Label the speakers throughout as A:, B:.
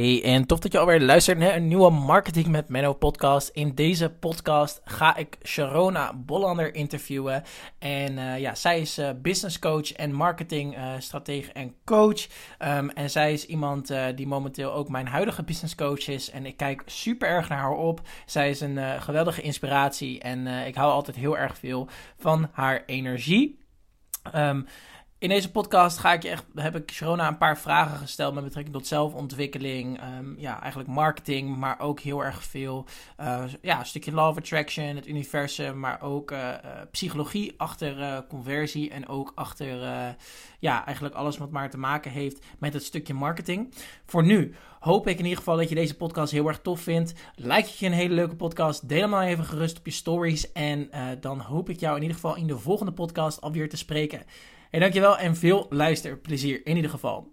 A: Hey, en tof dat je alweer luistert naar een nieuwe Marketing met Menno podcast. In deze podcast ga ik Sharona Bollander interviewen. En uh, ja, zij is uh, business coach en marketing uh, en coach. Um, en zij is iemand die momenteel ook mijn huidige business coach is. En ik kijk super erg naar haar op. Zij is een geweldige inspiratie en ik hou altijd heel erg veel van haar energie. Um, in deze podcast ga ik echt, heb ik Sharona een paar vragen gesteld met betrekking tot zelfontwikkeling. Um, ja, eigenlijk marketing, maar ook heel erg veel. Uh, ja, een stukje law of attraction, het universum, maar ook uh, uh, psychologie achter conversie. En ook achter, ja, eigenlijk alles wat maar te maken heeft met het stukje marketing. Voor nu hoop ik in ieder geval dat je deze podcast heel erg tof vindt. Like je een hele leuke podcast, deel hem dan even gerust op je stories. En dan hoop ik jou in ieder geval in de volgende podcast alweer te spreken. Hey, dankjewel en veel luisterplezier in ieder geval.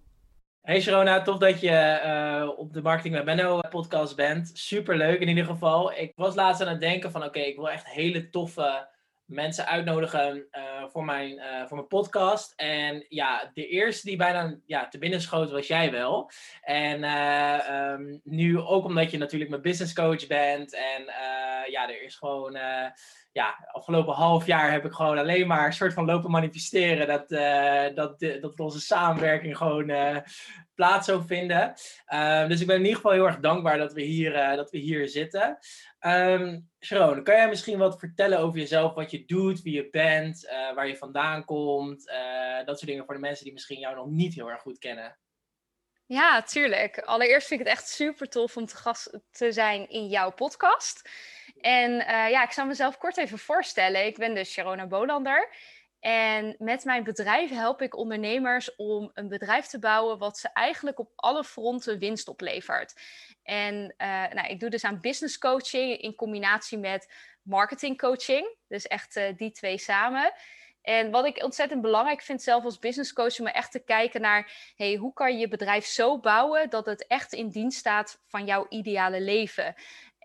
A: Hey Sharona, tof dat je uh, op de Marketing met Benno podcast bent. Super leuk in ieder geval. Ik was laatst aan het denken van oké, ik wil echt hele toffe mensen uitnodigen uh, voor, mijn, voor mijn podcast. En ja, de eerste die bijna ja, te binnen schoot was jij wel. En um, nu ook omdat je natuurlijk mijn business coach bent. En ja, er is gewoon ja, afgelopen half jaar heb ik gewoon alleen maar een soort van lopen manifesteren dat, uh, dat, dat onze samenwerking gewoon uh, plaats zou vinden. Uh, dus ik ben in ieder geval heel erg dankbaar dat we hier, dat we hier zitten. Um, Sharon, kan jij misschien wat vertellen over jezelf, wat je doet, wie je bent, waar je vandaan komt, dat soort dingen voor de mensen die misschien jou nog niet heel erg goed kennen?
B: Ja, tuurlijk. Allereerst vind ik het echt super tof om te gast te zijn in jouw podcast. En uh, ja, ik zal mezelf kort even voorstellen. Ik ben dus Sharona Bolander. En met mijn bedrijf help ik ondernemers om een bedrijf te bouwen wat ze eigenlijk op alle fronten winst oplevert. En uh, nou, ik doe dus aan business coaching in combinatie met marketing coaching. Dus echt uh, die twee samen. En wat ik ontzettend belangrijk vind zelf als business coach, om echt te kijken naar hey, hoe kan je je bedrijf zo bouwen dat het echt in dienst staat van jouw ideale leven.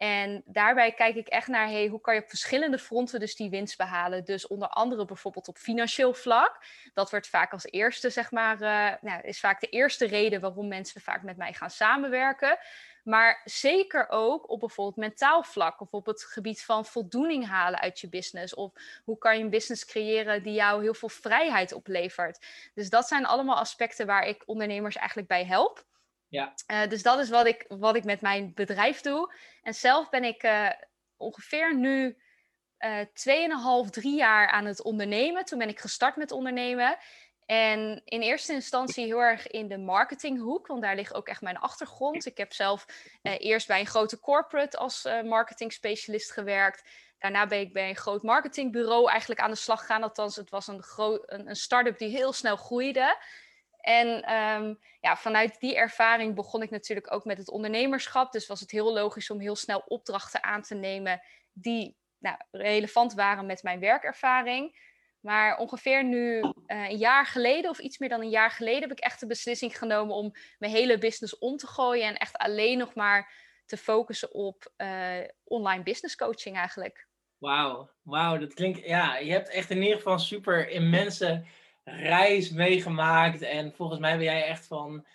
B: En daarbij kijk ik echt naar hoe kan je op verschillende fronten dus die winst behalen. Dus onder andere bijvoorbeeld op financieel vlak. Dat wordt vaak als eerste, zeg maar, uh, nou, is vaak de eerste reden waarom mensen vaak met mij gaan samenwerken. Maar zeker ook op bijvoorbeeld mentaal vlak of op het gebied van voldoening halen uit je business. Of hoe kan je een business creëren die jou heel veel vrijheid oplevert. Dus dat zijn allemaal aspecten waar ik ondernemers eigenlijk bij help. Ja. Uh, dus dat is wat ik, wat ik met mijn bedrijf doe. En zelf ben ik uh, ongeveer nu uh, 2,5, 3 jaar aan het ondernemen. Toen ben ik gestart met ondernemen. En in eerste instantie heel erg in de marketinghoek, want daar ligt ook echt mijn achtergrond. Ik heb zelf uh, eerst bij een grote corporate als uh, marketing specialist gewerkt. Daarna ben ik bij een groot marketingbureau eigenlijk aan de slag gegaan. Althans, het was een, een, een start-up die heel snel groeide. En um, ja, vanuit die ervaring begon ik natuurlijk ook met het ondernemerschap. Dus was het heel logisch om heel snel opdrachten aan te nemen die nou, relevant waren met mijn werkervaring. Maar ongeveer nu uh, een jaar geleden, of iets meer dan een jaar geleden, heb ik echt de beslissing genomen om mijn hele business om te gooien en echt alleen nog maar te focussen op uh, online business coaching eigenlijk.
A: Wauw, wauw, dat klinkt, ja, je hebt echt in ieder geval super immense reis meegemaakt. En volgens mij ben jij echt van,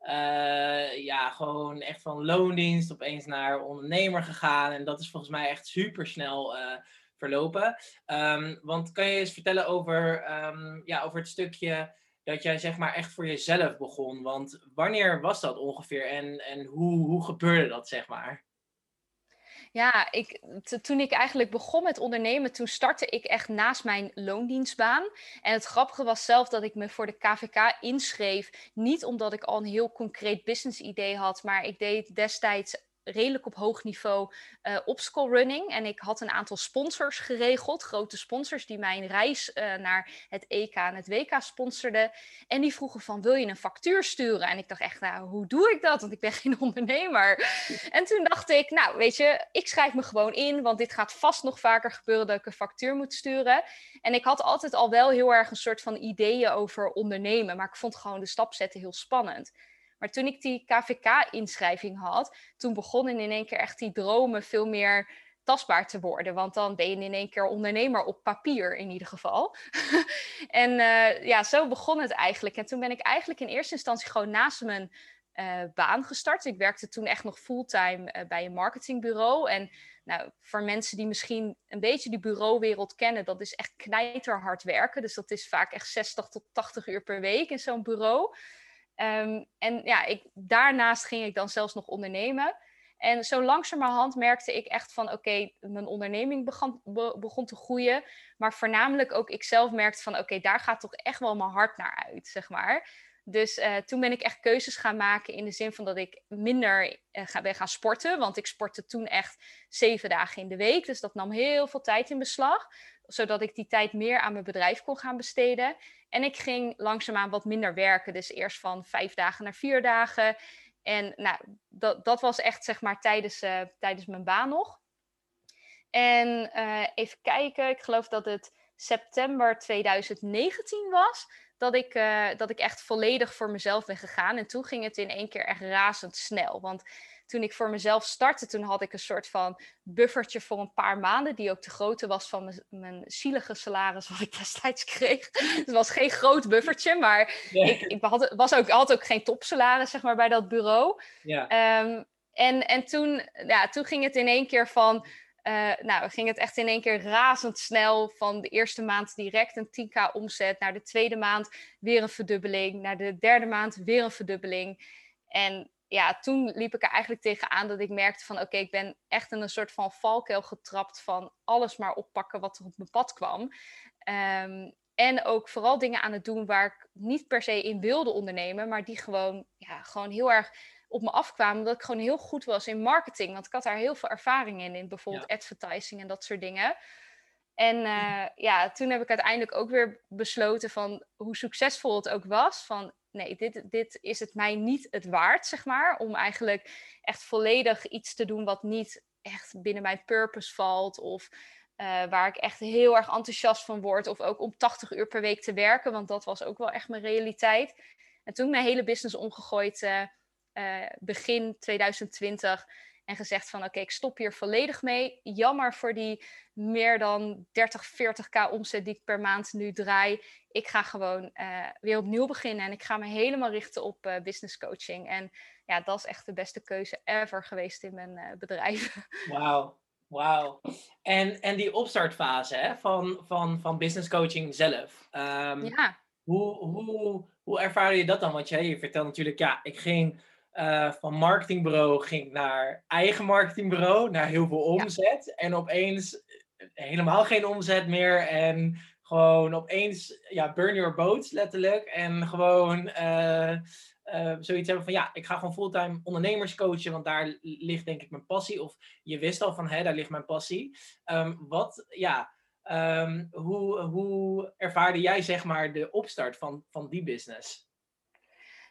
A: uh, ja, gewoon echt van loondienst opeens naar ondernemer gegaan. En dat is volgens mij echt super snel uh, verlopen. Um, want kan je eens vertellen over, um, ja, over het stukje dat jij zeg maar echt voor jezelf begon? Want wanneer was dat ongeveer en, en hoe, hoe gebeurde dat zeg maar?
B: Ja, ik, toen ik eigenlijk begon met ondernemen, toen startte ik echt naast mijn loondienstbaan. En het grappige was zelf dat ik me voor de KVK inschreef. Niet omdat ik al een heel concreet business idee had, maar ik deed destijds redelijk op hoog niveau uh, obstacle running. En ik had een aantal sponsors geregeld, grote sponsors die mijn reis uh, naar het EK en het WK sponsorden. En die vroegen van, wil je een factuur sturen? En ik dacht echt, nou, hoe doe ik dat? Want ik ben geen ondernemer. en toen dacht ik, nou, weet je, ik schrijf me gewoon in, want dit gaat vast nog vaker gebeuren dat ik een factuur moet sturen. En ik had altijd al wel heel erg een soort van ideeën over ondernemen, maar ik vond gewoon de stap zetten heel spannend. Maar toen ik die KVK-inschrijving had, toen begonnen in één keer echt die dromen veel meer tastbaar te worden. Want dan ben je in één keer ondernemer op papier in ieder geval. en uh, ja, zo begon het eigenlijk. En toen ben ik eigenlijk in eerste instantie gewoon naast mijn baan gestart. Ik werkte toen echt nog fulltime bij een marketingbureau. En nou, voor mensen die misschien een beetje die bureauwereld kennen, dat is echt knijterhard werken. Dus dat is vaak echt 60 tot 80 uur per week in zo'n bureau. Ehm, en ja, ik, daarnaast ging ik dan zelfs nog ondernemen. En zo langzamerhand merkte ik echt van oké, mijn onderneming begon, begon te groeien. Maar voornamelijk ook ik zelf merkte van oké, daar gaat toch echt wel mijn hart naar uit, zeg maar. Dus uh, toen ben ik echt keuzes gaan maken in de zin van dat ik minder uh, ga, ben gaan sporten. Want ik sportte toen echt zeven dagen in de week. Dus dat nam heel veel tijd in beslag. Zodat ik die tijd meer aan mijn bedrijf kon gaan besteden. En ik ging langzaamaan wat minder werken. Dus eerst van vijf dagen naar vier dagen. En nou, dat, dat was echt zeg maar tijdens, uh, tijdens mijn baan nog. En even kijken, ik geloof dat het september 2019 was dat ik, uh, dat ik echt volledig voor mezelf ben gegaan. En toen ging het in één keer echt razendsnel. Want toen ik voor mezelf startte, toen had ik een soort van buffertje voor een paar maanden, die ook de grootte was van mijn, mijn zielige salaris wat ik destijds kreeg. het was geen groot buffertje, maar ik, ik had, was ook, had ook geen topsalaris zeg maar, bij dat bureau. Ja. Um, en en toen, ja, toen ging het in één keer van uh, nou, ging het echt in één keer razendsnel van de eerste maand direct een 10k omzet, naar de tweede maand weer een verdubbeling, naar de derde maand weer een verdubbeling. En ja, toen liep ik er eigenlijk tegenaan dat ik merkte van oké, ik ben echt in een soort van valkuil getrapt van alles maar oppakken wat er op mijn pad kwam. Um, en ook vooral dingen aan het doen waar ik niet per se in wilde ondernemen, maar die gewoon, ja, gewoon heel erg op me afkwamen. Omdat ik gewoon heel goed was in marketing. Want ik had daar heel veel ervaring in. In bijvoorbeeld advertising en dat soort dingen. En uh, ja, toen heb ik uiteindelijk ook weer besloten van hoe succesvol het ook was. Van nee, dit, dit is het mij niet het waard, zeg maar. Om eigenlijk echt volledig iets te doen wat niet echt binnen mijn purpose valt. Of uh, waar ik echt heel erg enthousiast van word. Of ook om 80 uur per week te werken. Want dat was ook wel echt mijn realiteit. En toen mijn hele business omgegooid. Uh, uh, begin 2020 en gezegd van oké, ik stop hier volledig mee. Jammer voor die meer dan 30, 40k omzet die ik per maand nu draai. Ik ga gewoon uh, weer opnieuw beginnen en ik ga me helemaal richten op uh, business coaching. En ja, dat is echt de beste keuze ever geweest in mijn bedrijf.
A: Wauw. Wauw. En, en die opstartfase hè, van, van, van business coaching zelf. Um, ja. Hoe, hoe, hoe ervaar je dat dan? Want je, je vertelt natuurlijk, ja, ik ging uh, van marketingbureau ging naar eigen marketingbureau, naar heel veel omzet. En opeens eh, helemaal geen omzet meer. En gewoon opeens, ja, burn your boats letterlijk. En gewoon uh, uh, zoiets hebben van, ja, ik ga gewoon fulltime ondernemers coachen, want daar ligt denk ik mijn passie. Of je wist al van, hé, daar ligt mijn passie. Um, wat, ja, um, hoe, hoe ervaarde jij zeg maar de opstart van, van die business?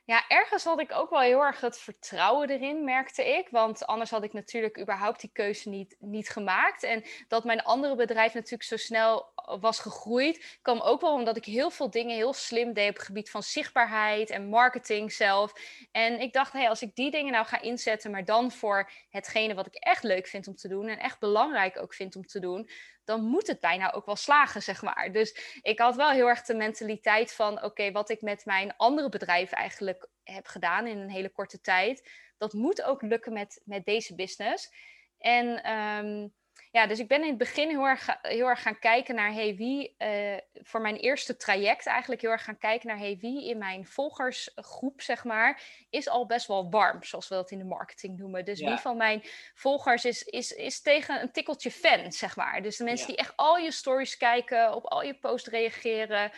B: Ja, ergens had ik ook wel heel erg het vertrouwen erin, merkte ik. Want anders had ik natuurlijk überhaupt die keuze niet, niet gemaakt. En dat mijn andere bedrijf natuurlijk zo snel was gegroeid, kwam ook wel omdat ik heel veel dingen heel slim deed op het gebied van zichtbaarheid en marketing zelf. En ik dacht, hey, als ik die dingen nou ga inzetten, maar dan voor hetgene wat ik echt leuk vind om te doen en echt belangrijk ook vind om te doen, dan moet het bijna ook wel slagen, zeg maar. Dus ik had wel heel erg de mentaliteit van: oké, wat ik met mijn andere bedrijven eigenlijk heb gedaan in een hele korte tijd, dat moet ook lukken met, met deze business. En um, ja, dus ik ben in het begin heel erg, heel erg gaan kijken naar hey, wie, uh, voor mijn eerste traject eigenlijk heel erg gaan kijken naar hey, wie in mijn volgersgroep, zeg maar, is al best wel warm, zoals we dat in de marketing noemen. Dus wie van mijn volgers is, is, is tegen een tikkeltje fan, zeg maar. Dus de mensen die echt al je stories kijken, op al je posts reageren.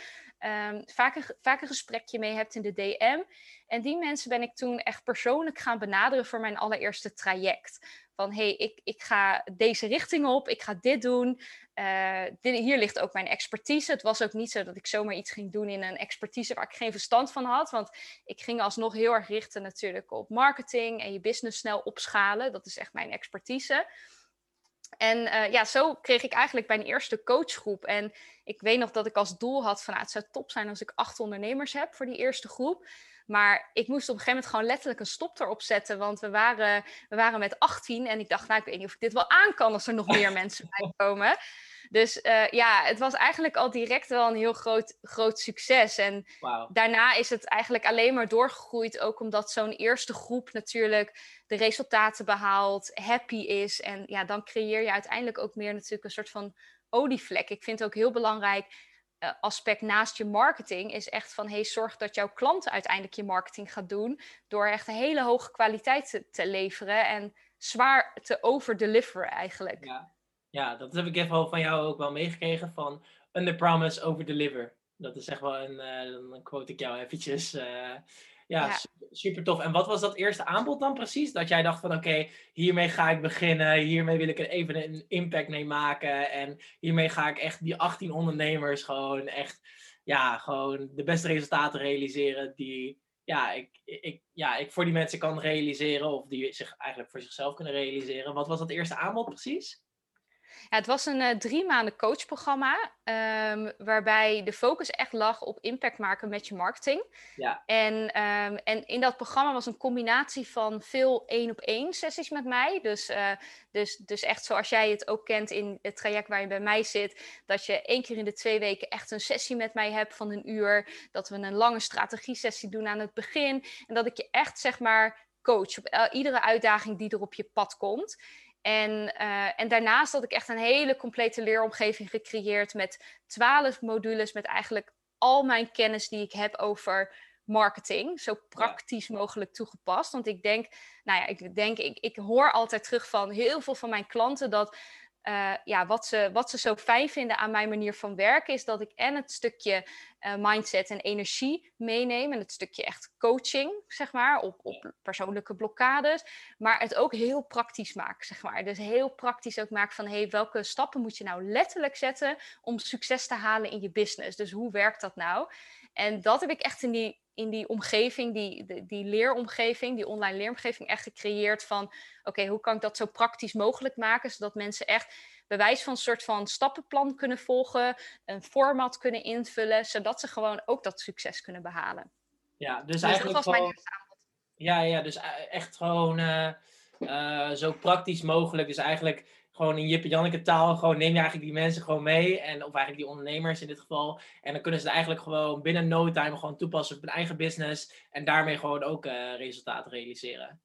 B: Um, vaak, een, gesprekje mee hebt in de DM. En die mensen ben ik toen echt persoonlijk gaan benaderen voor mijn allereerste traject. Van hé, hey, ik, ik ga deze richting op, ik ga dit doen. Uh, dit, hier ligt ook mijn expertise. Het was ook niet zo dat ik zomaar iets ging doen in een expertise waar ik geen verstand van had. Want ik ging alsnog heel erg richten natuurlijk op marketing en je business snel opschalen. Dat is echt mijn expertise. En uh, ja, zo kreeg ik eigenlijk mijn eerste coachgroep. En ik weet nog dat ik als doel had van, nou, het zou top zijn als ik acht ondernemers heb voor die eerste groep. Maar ik moest op een gegeven moment gewoon letterlijk een stop erop zetten. Want we waren, we waren met 18 en ik dacht, nou, ik weet niet of ik dit wel aan kan als er nog meer mensen bij komen. Dus uh, ja, het was eigenlijk al direct wel een heel groot, groot succes. En
A: wow.
B: daarna is het eigenlijk alleen maar doorgegroeid. Ook omdat zo'n eerste groep natuurlijk de resultaten behaalt, happy is. En ja, dan creëer je uiteindelijk ook meer natuurlijk een soort van olievlek. Ik vind het ook heel belangrijk uh, aspect naast je marketing is echt van hey, zorg dat jouw klant uiteindelijk je marketing gaat doen. Door echt een hele hoge kwaliteit te, te leveren en zwaar te overdeliveren eigenlijk.
A: Ja. Ja, dat heb ik even van jou ook wel meegekregen van under promise, over deliver. Dat is echt wel een, uh, dan quote ik jou eventjes. Uh, ja, Super, tof. En wat was dat eerste aanbod dan precies? Dat jij dacht van oké, hiermee ga ik beginnen. Hiermee wil ik er even een impact mee maken. En hiermee ga ik echt die 18 ondernemers gewoon echt, ja, gewoon de beste resultaten realiseren die ja, ik, ik, ja, ik voor die mensen kan realiseren. Of die zich eigenlijk voor zichzelf kunnen realiseren. Wat was dat eerste aanbod precies?
B: Ja, het was een uh, drie maanden coachprogramma, um, waarbij de focus echt lag op impact maken met je marketing.
A: Ja.
B: En, um, en in dat programma was een combinatie van veel één op één sessies met mij. Dus, uh, dus, dus echt zoals jij het ook kent in het traject waar je bij mij zit, dat je één keer in de twee weken echt een sessie met mij hebt van een uur. Dat we een lange strategie-sessie doen aan het begin. En dat ik je echt zeg maar coach op iedere uitdaging die er op je pad komt. En, uh, en daarnaast had ik echt een hele complete leeromgeving gecreëerd met twaalf modules met eigenlijk al mijn kennis die ik heb over marketing zo praktisch mogelijk toegepast. Want ik denk, nou ja, ik denk, ik, ik hoor altijd terug van heel veel van mijn klanten dat uh, ja, wat, ze, wat ze zo fijn vinden aan mijn manier van werken, is dat ik en het stukje uh, mindset en energie meeneem. En het stukje echt coaching, zeg maar, op, op persoonlijke blokkades. Maar het ook heel praktisch maak, zeg maar. Dus heel praktisch ook maak van, hey, welke stappen moet je nou letterlijk zetten om succes te halen in je business? Dus hoe werkt dat nou? En dat heb ik echt in die, in die omgeving, die, die, leeromgeving, die online leeromgeving, echt gecreëerd van: oké, hoe kan ik dat zo praktisch mogelijk maken, zodat mensen echt bewijs van een soort van stappenplan kunnen volgen, een format kunnen invullen, zodat ze gewoon ook dat succes kunnen behalen.
A: Ja, dus, dus eigenlijk. Dat was gewoon... mijn aanbod. Ja, ja, dus e-, echt gewoon uh, uh, zo praktisch mogelijk. Dus eigenlijk gewoon in Jip en Janneke taal, gewoon neem je eigenlijk die mensen gewoon mee. En, of eigenlijk die ondernemers in dit geval. En dan kunnen ze het eigenlijk gewoon binnen no time gewoon toepassen op hun eigen business. En daarmee gewoon ook uh, resultaten realiseren.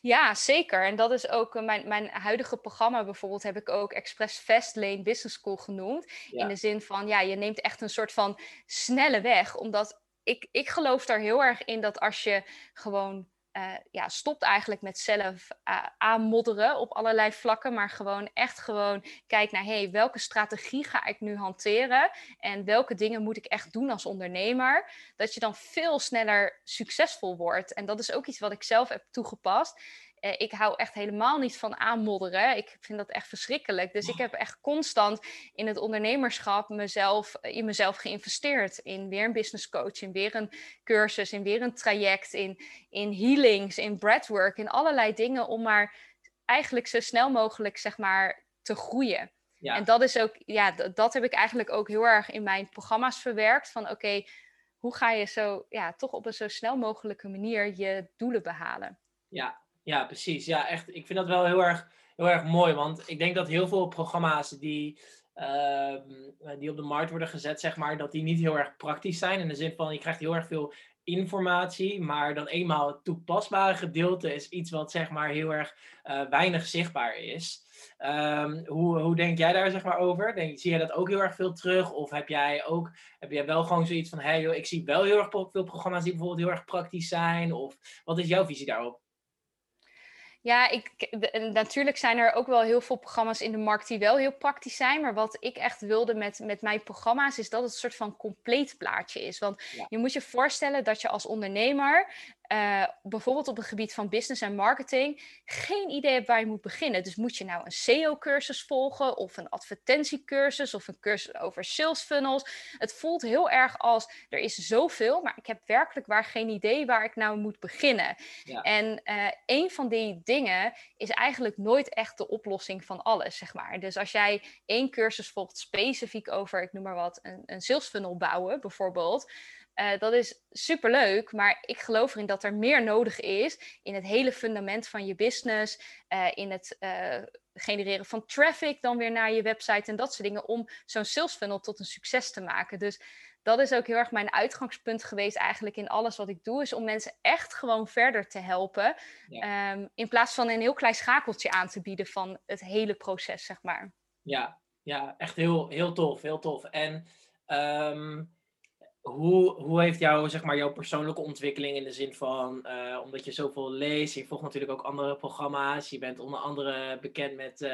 B: Ja, zeker. En dat is ook uh, mijn, mijn huidige programma bijvoorbeeld heb ik ook Express Fastlane Business School genoemd. In de zin van, ja, je neemt echt een soort van snelle weg. Omdat ik, ik geloof daar heel erg in dat als je gewoon uh, ja, stopt eigenlijk met zelf uh, aanmodderen op allerlei vlakken, maar gewoon echt gewoon kijk naar hey, welke strategie ga ik nu hanteren en welke dingen moet ik echt doen als ondernemer, dat je dan veel sneller succesvol wordt. En dat is ook iets wat ik zelf heb toegepast. Eh, ik hou echt helemaal niet van aanmodderen. Ik vind dat echt verschrikkelijk. Dus ik heb echt constant in het ondernemerschap mezelf, in mezelf geïnvesteerd. In weer een business coach, in weer een cursus, in weer een traject, in, in healings, in breathwork, in allerlei dingen om maar eigenlijk zo snel mogelijk zeg maar te groeien. Ja. En dat is ook, ja, dat heb ik eigenlijk ook heel erg in mijn programma's verwerkt. Van oké, hoe ga je zo, ja, toch op een zo snel mogelijke manier je doelen behalen?
A: Ja, ja, precies. Ja, echt. Ik vind dat wel heel erg, heel erg mooi. Want ik denk dat heel veel programma's die, uh, die op de markt worden gezet, zeg maar, dat die niet heel erg praktisch zijn. In de zin van, je krijgt heel erg veel informatie, maar dan eenmaal het toepasbare gedeelte is iets wat zeg maar heel erg uh, weinig zichtbaar is. Um, hoe, hoe denk jij daar zeg maar over? Denk, zie jij dat ook heel erg veel terug? Of heb jij ook heb jij wel gewoon zoiets van, hey, ik zie wel heel erg veel programma's die bijvoorbeeld heel erg praktisch zijn? Of wat is jouw visie daarop?
B: Ja, ik, natuurlijk zijn er ook wel heel veel programma's in de markt die wel heel praktisch zijn. Maar wat ik echt wilde met, met mijn programma's is dat het een soort van compleet plaatje is. Want je moet je voorstellen dat je als ondernemer uh, bijvoorbeeld op het gebied van business en marketing geen idee hebt waar je moet beginnen. Dus moet je nou een SEO-cursus volgen of een advertentiecursus of een cursus over sales funnels. Het voelt heel erg als er is zoveel, maar ik heb werkelijk waar geen idee waar ik nou moet beginnen. Ja. En uh, een van die dingen is eigenlijk nooit echt de oplossing van alles, zeg maar. Dus als jij één cursus volgt specifiek over, ik noem maar wat, een, een sales funnel bouwen bijvoorbeeld Uh, dat is superleuk, maar ik geloof erin dat er meer nodig is in het hele fundament van je business, uh, in het uh, genereren van traffic dan weer naar je website en dat soort dingen, om zo'n sales funnel tot een succes te maken. Dus dat is ook heel erg mijn uitgangspunt geweest eigenlijk in alles wat ik doe, is om mensen echt gewoon verder te helpen, ja. um, in plaats van een heel klein schakeltje aan te bieden van het hele proces, zeg maar.
A: Ja, ja echt heel, heel tof, heel tof. En um, hoe, hoe heeft jou, zeg maar, jouw persoonlijke ontwikkeling in de zin van, uh, omdat je zoveel leest, je volgt natuurlijk ook andere programma's, je bent onder andere bekend met uh,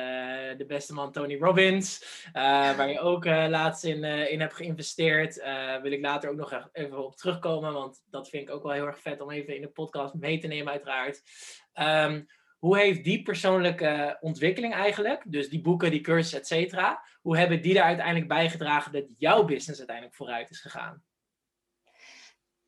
A: de beste man Tony Robbins, uh, waar je ook laatst in, in hebt geïnvesteerd. wil ik later ook nog even op terugkomen, want dat vind ik ook wel heel erg vet om even in de podcast mee te nemen uiteraard. Um, hoe heeft die persoonlijke ontwikkeling eigenlijk, dus die boeken, die cursussen, et cetera, hoe hebben die er uiteindelijk bijgedragen dat jouw business uiteindelijk vooruit is gegaan?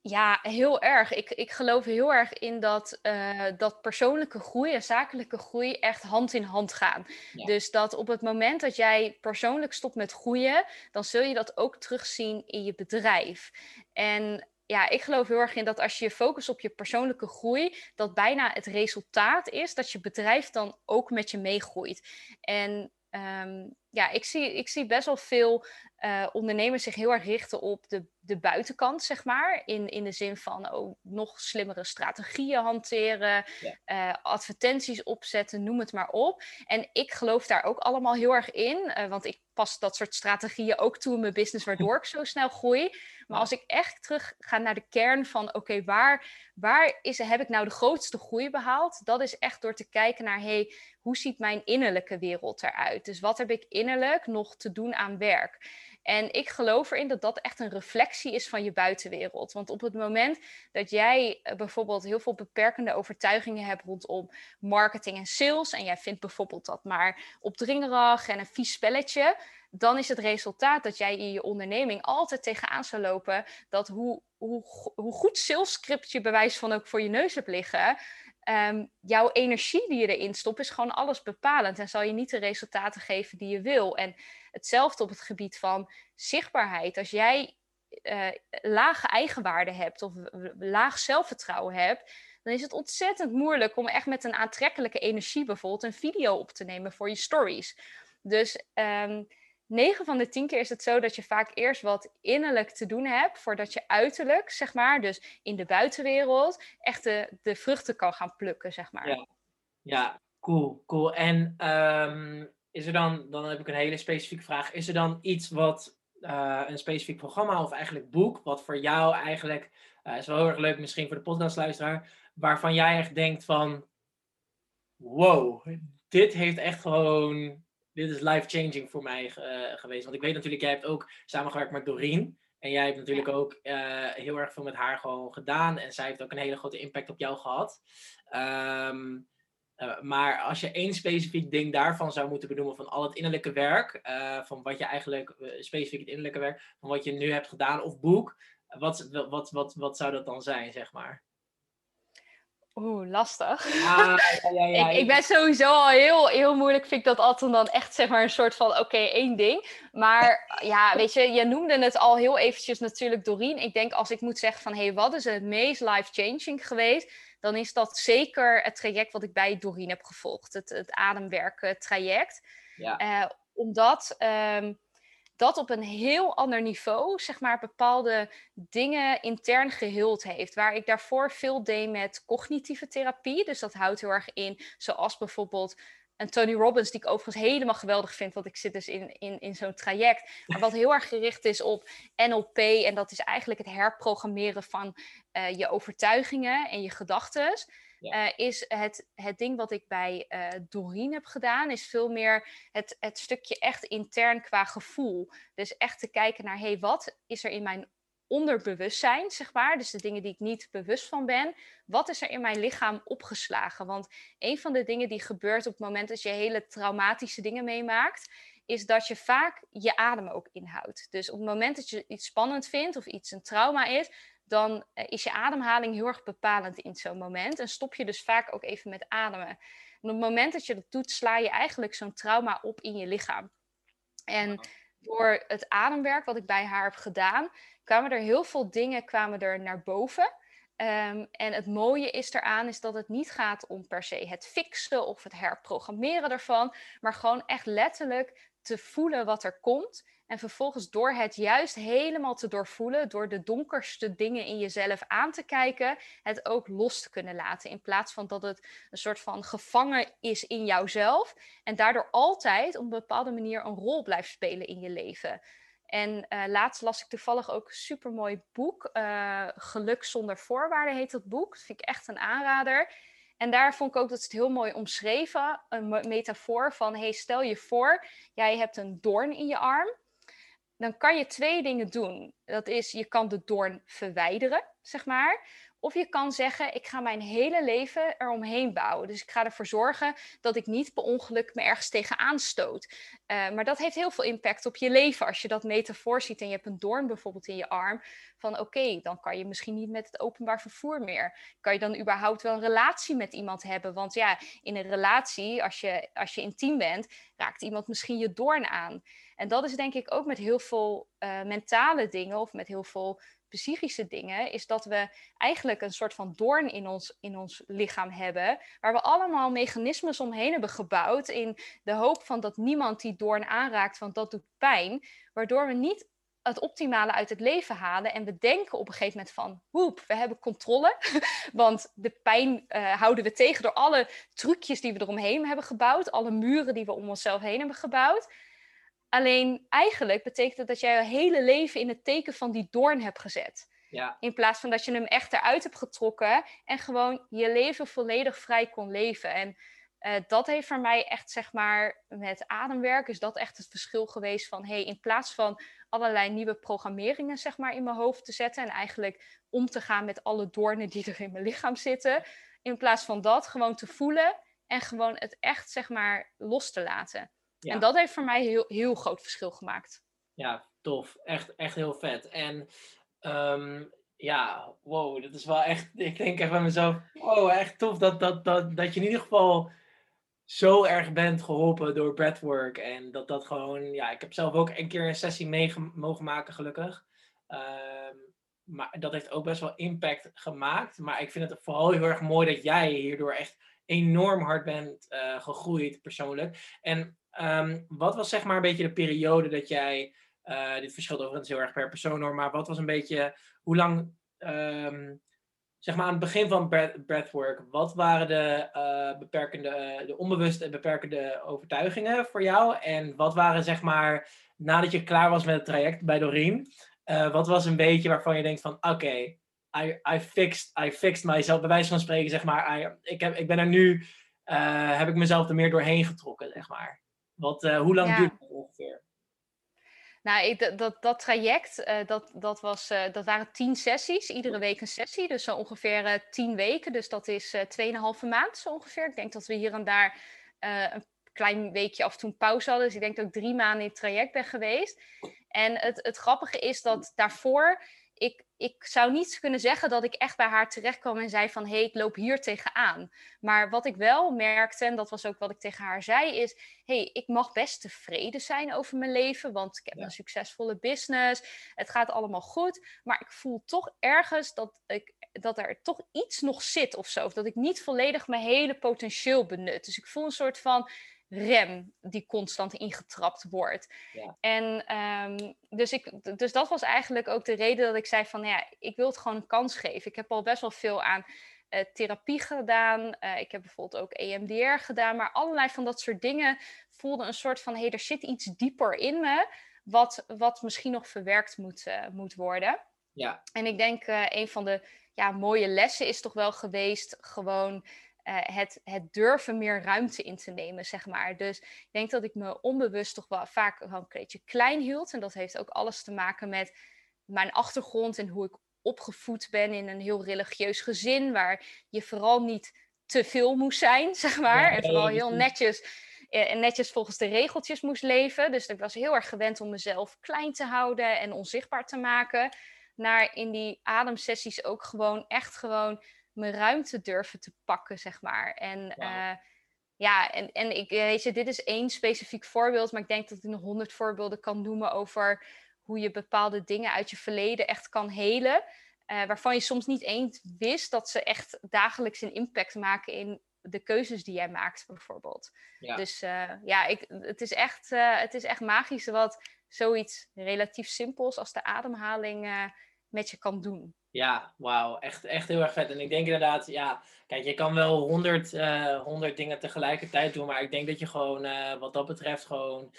B: Ja, heel erg. Ik, ik geloof heel erg in dat, uh, dat persoonlijke groei en zakelijke groei echt hand in hand gaan. Dus dat op het moment dat jij persoonlijk stopt met groeien, dan zul je dat ook terugzien in je bedrijf. En ja, ik geloof heel erg in dat als je je focust op je persoonlijke groei, dat bijna het resultaat is dat je bedrijf dan ook met je meegroeit. En um, ja, ik zie, ik zie best wel veel uh, ondernemers zich heel erg richten op de, de buitenkant, zeg maar. In, in de zin van oh, nog slimmere strategieën hanteren, uh, advertenties opzetten, noem het maar op. En ik geloof daar ook allemaal heel erg in, uh, want ik pas dat soort strategieën ook toe in mijn business, waardoor ik zo snel groei. Maar als ik echt terug ga naar de kern van, oké, waar, waar is, heb ik nou de grootste groei behaald? Dat is echt door te kijken naar, hey, hoe ziet mijn innerlijke wereld eruit? Dus wat heb ik innerlijk nog te doen aan werk? En ik geloof erin dat dat echt een reflectie is van je buitenwereld. Want op het moment dat jij eh, bijvoorbeeld heel veel beperkende overtuigingen hebt rondom marketing en sales, en jij vindt bijvoorbeeld dat maar opdringerig en een vies spelletje, dan is het resultaat dat jij in je onderneming altijd tegenaan zou lopen dat hoe, hoe, hoe goed salesscript je bewijs van ook voor je neus hebt liggen, um, jouw energie die je erin stopt, is gewoon alles bepalend en zal je niet de resultaten geven die je wil. En hetzelfde op het gebied van zichtbaarheid. Als jij uh, lage eigenwaarde hebt of laag zelfvertrouwen hebt, dan is het ontzettend moeilijk om echt met een aantrekkelijke energie bijvoorbeeld een video op te nemen voor je stories. Dus um, 9 van de 10 keer is het zo dat je vaak eerst wat innerlijk te doen hebt voordat je uiterlijk, zeg maar, dus in de buitenwereld, echt de, de vruchten kan gaan plukken, zeg maar.
A: Ja, ja cool, cool. En um, is er dan, dan heb ik een hele specifieke vraag, is er dan iets wat, uh, een specifiek programma of eigenlijk boek, wat voor jou eigenlijk, uh, is wel heel erg leuk misschien voor de podcastluisteraar, waarvan jij echt denkt van, wow, dit heeft echt gewoon dit is life-changing voor mij uh, geweest. Want ik weet natuurlijk, jij hebt ook samengewerkt met Doreen. En jij hebt natuurlijk ook heel erg veel met haar gewoon gedaan. En zij heeft ook een hele grote impact op jou gehad. Um, uh, maar als je één specifiek ding daarvan zou moeten benoemen van al het innerlijke werk, van wat je eigenlijk, specifiek het innerlijke werk, van wat je nu hebt gedaan of boek, wat, wat, wat, wat zou dat dan zijn, zeg maar?
B: Oeh, lastig. ja, ja, ja, ik, ik, ben sowieso al heel, heel moeilijk, vind ik dat altijd dan echt zeg maar een soort van, oké, één ding. Maar ja, weet je, je noemde het al heel eventjes natuurlijk Doreen. Ik denk als ik moet zeggen van, hé, hey, wat is het meest life-changing geweest? Dan is dat zeker het traject wat ik bij Doreen heb gevolgd. Het, het ademwerken traject. Ja. Uh, omdat... Um, dat op een heel ander niveau, zeg maar, bepaalde dingen intern geheeld heeft. Waar ik daarvoor veel deed met cognitieve therapie. Dus dat houdt heel erg in, zoals bijvoorbeeld een Tony Robbins, die ik overigens helemaal geweldig vind, want ik zit dus in, in, in zo'n traject. Maar wat heel erg gericht is op NLP. En dat is eigenlijk het herprogrammeren van uh, je overtuigingen en je gedachten. Uh, is het, het ding wat ik bij uh, Doreen heb gedaan, is veel meer het, het stukje echt intern qua gevoel. Dus echt te kijken naar, hey, wat is er in mijn onderbewustzijn, zeg maar, dus de dingen die ik niet bewust van ben, wat is er in mijn lichaam opgeslagen? Want een van de dingen die gebeurt op het moment dat je hele traumatische dingen meemaakt, is dat je vaak je adem ook inhoudt. Dus op het moment dat je iets spannend vindt of iets een trauma is, dan eh, is je ademhaling heel erg bepalend in zo'n moment. En stop je dus vaak ook even met ademen. En op het moment dat je dat doet, sla je eigenlijk zo'n trauma op in je lichaam. En door het ademwerk wat ik bij haar heb gedaan, kwamen er heel veel dingen kwamen er naar boven. Ehm, en het mooie is eraan is dat het niet gaat om per se het fixen of het herprogrammeren ervan, maar gewoon echt letterlijk te voelen wat er komt. En vervolgens door het juist helemaal te doorvoelen, door de donkerste dingen in jezelf aan te kijken, het ook los te kunnen laten. In plaats van dat het een soort van gevangen is in jouzelf en daardoor altijd op een bepaalde manier een rol blijft spelen in je leven. En uh, laatst las ik toevallig ook een supermooi boek. Uh, Geluk zonder voorwaarden heet dat boek. Dat vind ik echt een aanrader. En daar vond ik ook dat het heel mooi omschreven. Een metafoor van, hey, stel je voor, jij hebt een doorn in je arm. Dan kan je twee dingen doen. Dat is, je kan de doorn verwijderen, zeg maar. Of je kan zeggen, ik ga mijn hele leven eromheen bouwen. Dus ik ga ervoor zorgen dat ik niet per ongeluk me ergens tegenaan stoot. Uh, maar dat heeft heel veel impact op je leven. Als je dat metafoor ziet en je hebt een doorn bijvoorbeeld in je arm. Van oké, dan kan je misschien niet met het openbaar vervoer meer. Kan je dan überhaupt wel een relatie met iemand hebben? Want ja, in een relatie, als je, als je intiem bent, raakt iemand misschien je doorn aan. En dat is denk ik ook met heel veel uh, mentale dingen of met heel veel psychische dingen, is dat we eigenlijk een soort van doorn in ons, in ons lichaam hebben, waar we allemaal mechanismes omheen hebben gebouwd in de hoop van dat niemand die doorn aanraakt, want dat doet pijn, waardoor we niet het optimale uit het leven halen. En we denken op een gegeven moment van, hoep, we hebben controle. Want de pijn uh, houden we tegen door alle trucjes die we eromheen hebben gebouwd. Alle muren die we om onszelf heen hebben gebouwd. Alleen eigenlijk betekent het dat jij je hele leven in het teken van die doorn hebt gezet. Ja. In plaats van dat je hem echt eruit hebt getrokken en gewoon je leven volledig vrij kon leven. En uh, dat heeft voor mij echt, zeg maar, met ademwerk is dat echt het verschil geweest van, hey, in plaats van allerlei nieuwe programmeringen, zeg maar, in mijn hoofd te zetten en eigenlijk om te gaan met alle doornen die er in mijn lichaam zitten, in plaats van dat gewoon te voelen en gewoon het echt, zeg maar, los te laten. En dat heeft voor mij heel, heel groot verschil gemaakt.
A: Ja, tof. Echt, echt heel vet. En um, ja, wow, dat is wel echt, ik denk echt bij mezelf, wow, echt tof dat, dat, dat, dat je in ieder geval zo erg bent geholpen door breathwork. En dat dat gewoon, ja, ik heb zelf ook een keer een sessie mee mogen maken, gelukkig. Um, maar dat heeft ook best wel impact gemaakt. Maar ik vind het vooral heel erg mooi dat jij hierdoor echt enorm hard bent uh, gegroeid persoonlijk. En um, wat was zeg maar een beetje de periode dat jij, uh, dit verschilt overigens heel erg per persoon hoor, maar wat was een beetje, hoe lang, um, zeg maar aan het begin van breathwork, wat waren de uh, beperkende, de onbewuste en beperkende overtuigingen voor jou? En wat waren zeg maar, nadat je klaar was met het traject bij Doreen, wat was een beetje waarvan je denkt van, oké, I, I, fixed, I fixed myself, bij wijze van spreken, zeg maar. Ik, heb, ik ben er nu, heb ik mezelf er meer doorheen getrokken, zeg maar. Wat, uh, hoe lang ja. duurt dat ongeveer?
B: Nou, ik, dat, dat, traject, uh, dat, dat, was, dat waren tien sessies, iedere week een sessie. Dus zo ongeveer tien weken, dus dat is tweeënhalve maand zo ongeveer. Ik denk dat we hier en daar een klein weekje af en toe een pauze hadden. Dus ik denk dat ik drie maanden in het traject ben geweest. En het, het grappige is dat daarvoor ik, ik zou niet kunnen zeggen dat ik echt bij haar terecht kwam en zei van hé, hey, ik loop hier tegenaan. Maar wat ik wel merkte, en dat was ook wat ik tegen haar zei, is hé, hey, ik mag best tevreden zijn over mijn leven, want ik heb een succesvolle business, het gaat allemaal goed, maar ik voel toch ergens dat, ik, dat er toch iets nog zit of zo, of dat ik niet volledig mijn hele potentieel benut. Dus ik voel een soort van rem die constant ingetrapt wordt. Ja. En um, dus, ik, dus dat was eigenlijk ook de reden dat ik zei van ja, ik wil het gewoon een kans geven. Ik heb al best wel veel aan uh, therapie gedaan. Uh, ik heb bijvoorbeeld ook EMDR gedaan. Maar allerlei van dat soort dingen voelden een soort van hé, hey, er zit iets dieper in me. Wat, wat misschien nog verwerkt moet, uh, moet worden. Ja. En ik denk een van de ja, mooie lessen is toch wel geweest gewoon uh, het, het durven meer ruimte in te nemen, zeg maar. Dus ik denk dat ik me onbewust toch wel vaak wel een beetje klein hield. En dat heeft ook alles te maken met mijn achtergrond en hoe ik opgevoed ben in een heel religieus gezin, waar je vooral niet te veel moest zijn, zeg maar. en vooral heel netjes eh, en netjes volgens de regeltjes moest leven. Dus ik was heel erg gewend om mezelf klein te houden en onzichtbaar te maken. Naar in die ademsessies ook gewoon echt gewoon mijn ruimte durven te pakken, zeg maar. En wow. uh, ja, en, en ik weet je, dit is één specifiek voorbeeld, maar ik denk dat ik nog honderd voorbeelden kan noemen over hoe je bepaalde dingen uit je verleden echt kan helen. Uh, waarvan je soms niet eens wist dat ze echt dagelijks een impact maken in de keuzes die jij maakt, bijvoorbeeld. Ja. Dus uh, ja, ik, het, is echt, uh, het is echt magisch wat zoiets relatief simpels als de ademhaling met je kan doen.
A: Ja, wauw. Echt, echt heel erg vet. En ik denk inderdaad, ja, kijk, je kan wel honderd, honderd dingen tegelijkertijd doen, maar ik denk dat je gewoon, wat dat betreft, gewoon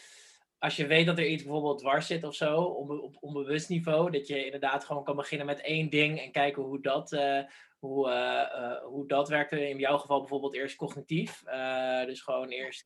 A: als je weet dat er iets bijvoorbeeld dwars zit of zo, op onbewust niveau, dat je inderdaad gewoon kan beginnen met één ding en kijken hoe dat, uh, hoe, uh, uh, hoe dat werkte. In jouw geval bijvoorbeeld eerst cognitief. Uh, dus gewoon eerst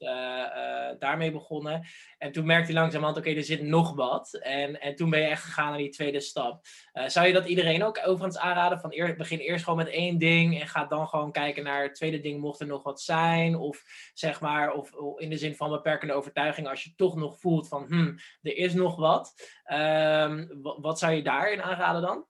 A: daarmee begonnen. En toen merkte je langzamerhand, oké, okay, er zit nog wat. En, en toen ben je echt gegaan naar die tweede stap. zou je dat iedereen ook overigens aanraden? Van eer, begin eerst gewoon met één ding en ga dan gewoon kijken naar het tweede ding, mocht er nog wat zijn? Of zeg maar, of, in de zin van beperkende overtuiging, als je toch nog voelt van, hmm, er is nog wat. Um, wat zou je daarin aanraden dan?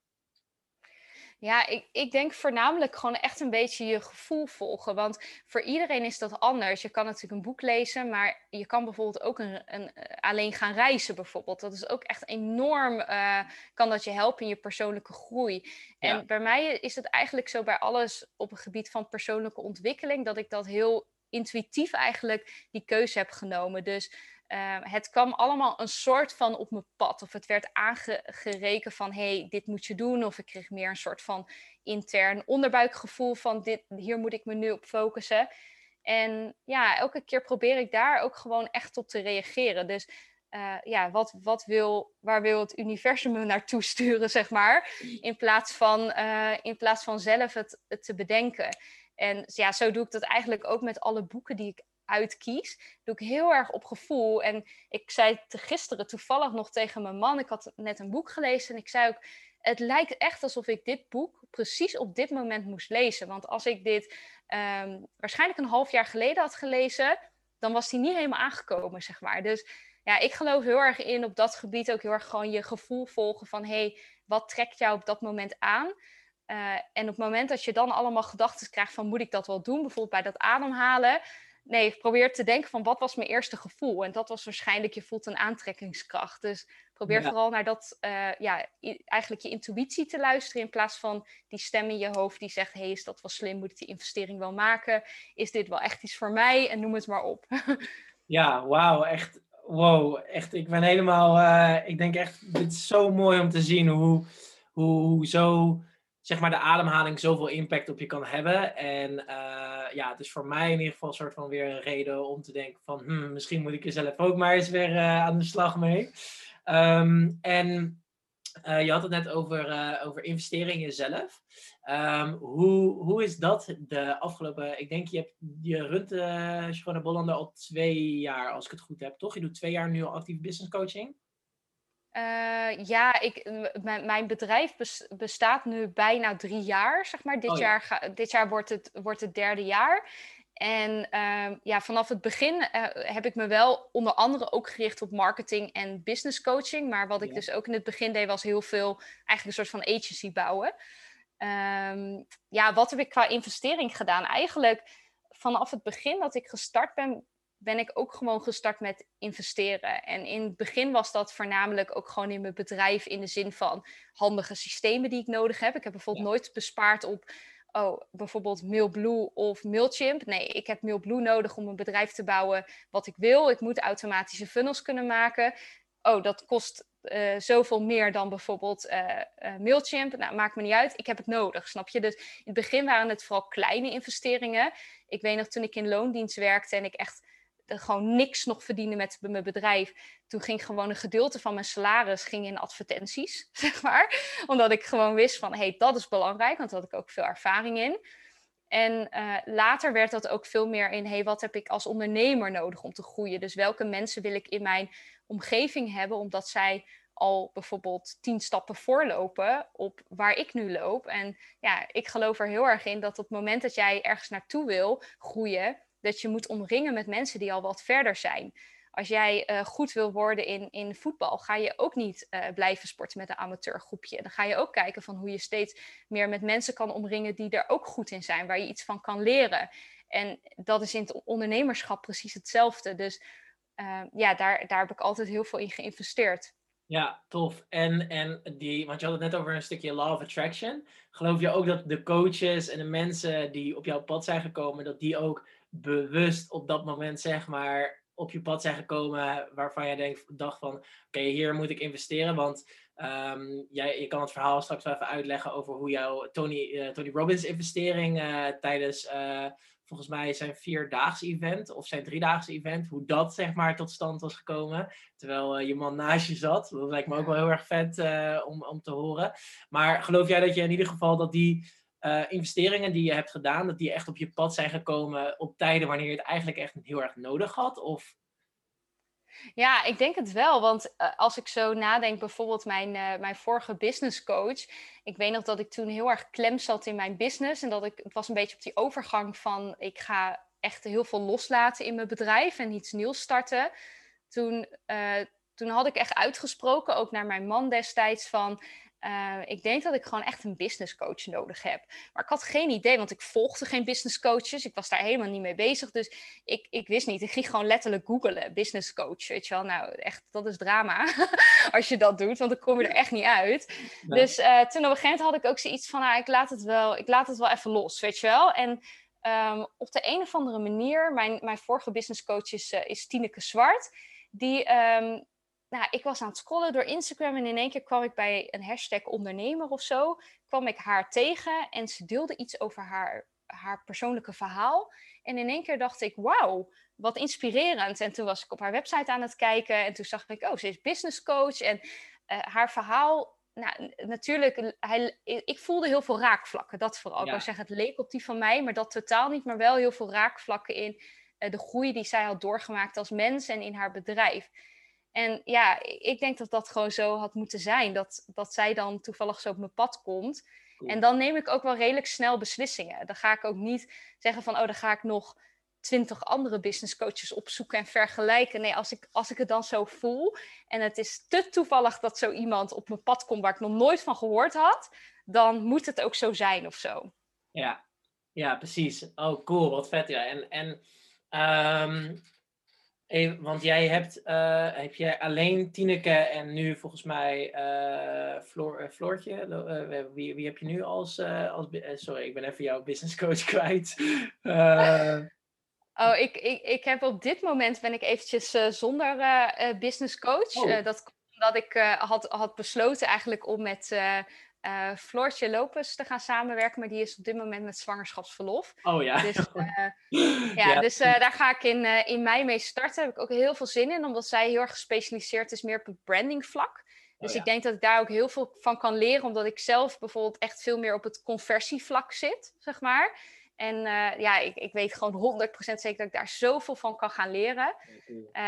B: Ja, ik, ik denk voornamelijk gewoon echt een beetje je gevoel volgen. Want voor iedereen is dat anders. Je kan natuurlijk een boek lezen, maar je kan bijvoorbeeld ook een, een eh, alleen gaan reizen bijvoorbeeld. Dat is ook echt enorm, uh, kan dat je helpen in je persoonlijke groei. En bij mij is het eigenlijk zo bij alles op het gebied van persoonlijke ontwikkeling, dat ik dat heel intuïtief eigenlijk die keuze heb genomen. Dus Ehm, het kwam allemaal een soort van op mijn pad. Of het werd aangereken van, hey, dit moet je doen. Of ik kreeg meer een soort van intern onderbuikgevoel van, dit, hier moet ik me nu op focussen. En ja, elke keer probeer ik daar ook gewoon echt op te reageren. Dus uh, ja, wat, wat wil, waar wil het universum me naartoe sturen, zeg maar. In plaats van, uh, in plaats van zelf het te bedenken. En ja, zo doe ik dat eigenlijk ook met alle boeken die ik uitkies, doe ik heel erg op gevoel. En ik zei gisteren toevallig nog tegen mijn man, ik had net een boek gelezen en ik zei ook, het lijkt echt alsof ik dit boek precies op dit moment moest lezen. Want als ik dit um, waarschijnlijk een half jaar geleden had gelezen, dan was die niet helemaal aangekomen, zeg maar. Dus ja, ik geloof heel erg in op dat gebied ook heel erg gewoon je gevoel volgen van, hey, wat trekt jou op dat moment aan? Uh, en op het moment dat je dan allemaal gedachten krijgt van, moet ik dat wel doen? Bijvoorbeeld bij dat ademhalen nee, probeer te denken van wat was mijn eerste gevoel. En dat was waarschijnlijk, je voelt een aantrekkingskracht. Dus probeer vooral naar dat, uh, ja, eigenlijk je intuïtie te luisteren. In plaats van die stem in je hoofd die zegt, hey, is dat wel slim? Moet ik die investering wel maken? Is dit wel echt iets voor mij? En noem het maar op.
A: ja, wauw, echt. Wow, echt. Ik ben helemaal, uh, ik denk echt, dit is zo mooi om te zien hoe, hoe, hoe zo zeg maar de ademhaling zoveel impact op je kan hebben. En uh, ja, het is voor mij in ieder geval een soort van weer een reden om te denken van hmm, misschien moet ik er zelf ook maar eens weer uh, aan de slag mee. Um, en uh, je had het net over, over investeren in jezelf. Um, hoe, hoe is dat de afgelopen, ik denk je, hebt, je runt uh, Schone Bollander al twee jaar als ik het goed heb, toch? Je doet twee jaar nu al actief business coaching.
B: Uh, ja, ik, mijn bedrijf bestaat nu bijna drie jaar, zeg maar. Dit, oh jaar, ga, dit jaar wordt het, wordt het derde jaar. En uh, ja, vanaf het begin uh, heb ik me wel onder andere ook gericht op marketing en business coaching. Maar wat ik dus ook in het begin deed, was heel veel eigenlijk een soort van agency bouwen. Um, ja, wat heb ik qua investering gedaan? Eigenlijk vanaf het begin dat ik gestart ben, ben ik ook gewoon gestart met investeren. En in het begin was dat voornamelijk ook gewoon in mijn bedrijf in de zin van handige systemen die ik nodig heb. Ik heb bijvoorbeeld nooit bespaard op oh, bijvoorbeeld Mailblue of Mailchimp. Nee, ik heb Mailblue nodig om een bedrijf te bouwen wat ik wil. Ik moet automatische funnels kunnen maken. Oh, dat kost uh, zoveel meer dan bijvoorbeeld uh, uh, Mailchimp. Nou, maakt me niet uit. Ik heb het nodig, snap je? Dus in het begin waren het vooral kleine investeringen. Ik weet nog toen ik in loondienst werkte en ik echt gewoon niks nog verdienen met mijn bedrijf. Toen ging gewoon een gedeelte van mijn salaris ging in advertenties, zeg maar. Omdat ik gewoon wist van, hé, hey, dat is belangrijk, want daar had ik ook veel ervaring in. En uh, later werd dat ook veel meer in, hey, wat heb ik als ondernemer nodig om te groeien? Dus welke mensen wil ik in mijn omgeving hebben, omdat zij al bijvoorbeeld tien stappen voorlopen op waar ik nu loop. En ja, ik geloof er heel erg in dat op het moment dat jij ergens naartoe wil groeien, dat je moet omringen met mensen die al wat verder zijn. Als jij uh, goed wil worden in, in voetbal, ga je ook niet uh, blijven sporten met een amateurgroepje. Dan ga je ook kijken van hoe je steeds meer met mensen kan omringen die er ook goed in zijn, waar je iets van kan leren. En dat is in het ondernemerschap precies hetzelfde. Dus uh, ja, daar, daar heb ik altijd heel veel in geïnvesteerd.
A: Ja, tof. En, en die, want je had het net over een stukje law of attraction. Geloof je ook dat de coaches en de mensen die op jouw pad zijn gekomen, dat die ook bewust op dat moment, zeg maar, op je pad zijn gekomen waarvan jij denkt, dacht van, oké, hier moet ik investeren, want um, jij, je kan het verhaal straks wel even uitleggen over hoe jouw Tony, uh, Tony Robbins investering uh, tijdens uh, volgens mij zijn vierdaagse event of zijn driedaagse event, hoe dat zeg maar tot stand was gekomen. Terwijl je man naast je zat. Dat lijkt me ook wel heel erg vet om, om te horen. Maar geloof jij dat je in ieder geval dat die uh, investeringen die je hebt gedaan, dat die echt op je pad zijn gekomen op tijden wanneer je het eigenlijk echt heel erg nodig had? Of
B: ja, ik denk het wel. Want uh, als ik zo nadenk, bijvoorbeeld mijn, uh, mijn vorige business coach. Ik weet nog dat ik toen heel erg klem zat in mijn business. En dat ik, het was een beetje op die overgang van ik ga echt heel veel loslaten in mijn bedrijf en iets nieuws starten. Toen, toen had ik echt uitgesproken, ook naar mijn man destijds, van uh, ik denk dat ik gewoon echt een business coach nodig heb. Maar ik had geen idee, want ik volgde geen business coaches. Ik was daar helemaal niet mee bezig. Dus ik, ik wist niet. Ik ging gewoon letterlijk googelen, business coach. Weet je wel, nou echt, dat is drama als je dat doet, want dan kom je er echt niet uit. Nee. Dus uh, toen op een gegeven moment had ik ook zoiets van, nou, ik laat het wel, ik laat het wel even los, weet je wel. En um, op de een of andere manier, mijn, mijn vorige business coach is, uh, is Tineke Zwart. Die, um, nou, ik was aan het scrollen door Instagram en in één keer kwam ik bij een hashtag ondernemer of zo. Kwam ik haar tegen en ze deelde iets over haar, haar persoonlijke verhaal. En in één keer dacht ik, wauw, wat inspirerend. En toen was ik op haar website aan het kijken en toen zag ik, oh, ze is business coach. En uh, haar verhaal, nou, natuurlijk, hij, ik voelde heel veel raakvlakken. Dat vooral. Ja. Ik wil zeggen, het leek op die van mij, maar dat totaal niet, maar wel heel veel raakvlakken in uh, de groei die zij had doorgemaakt als mens en in haar bedrijf. En ja, ik denk dat dat gewoon zo had moeten zijn. Dat, dat zij dan toevallig zo op mijn pad komt. Cool. En dan neem ik ook wel redelijk snel beslissingen. Dan ga ik ook niet zeggen van, oh, dan ga ik nog twintig andere business coaches opzoeken en vergelijken. Nee, als ik, als ik het dan zo voel en het is te toevallig dat zo iemand op mijn pad komt waar ik nog nooit van gehoord had, dan moet het ook zo zijn of zo.
A: Ja, ja precies. Oh, cool, wat vet. Ja. En, en um Even, want jij hebt, uh, heb jij alleen Tineke en nu volgens mij uh, Floor, uh, Floortje. wie, wie heb je nu als, als sorry, ik ben even jouw business coach kwijt.
B: oh, ik, ik, ik heb op dit moment ben ik eventjes zonder business coach. Oh. dat komt omdat ik had, had besloten eigenlijk om met uh, Floortje Lopes te gaan samenwerken, maar die is op dit moment met zwangerschapsverlof.
A: Oh ja.
B: Dus, uh, ja, ja, dus uh, daar ga ik in, in mei mee starten. Daar heb ik ook heel veel zin in, omdat zij heel erg gespecialiseerd is meer op het branding vlak. Dus oh, ja. ik denk dat ik daar ook heel veel van kan leren, omdat ik zelf bijvoorbeeld echt veel meer op het conversievlak zit, zeg maar. En ja, ik, ik weet gewoon 100% zeker dat ik daar zoveel van kan gaan leren.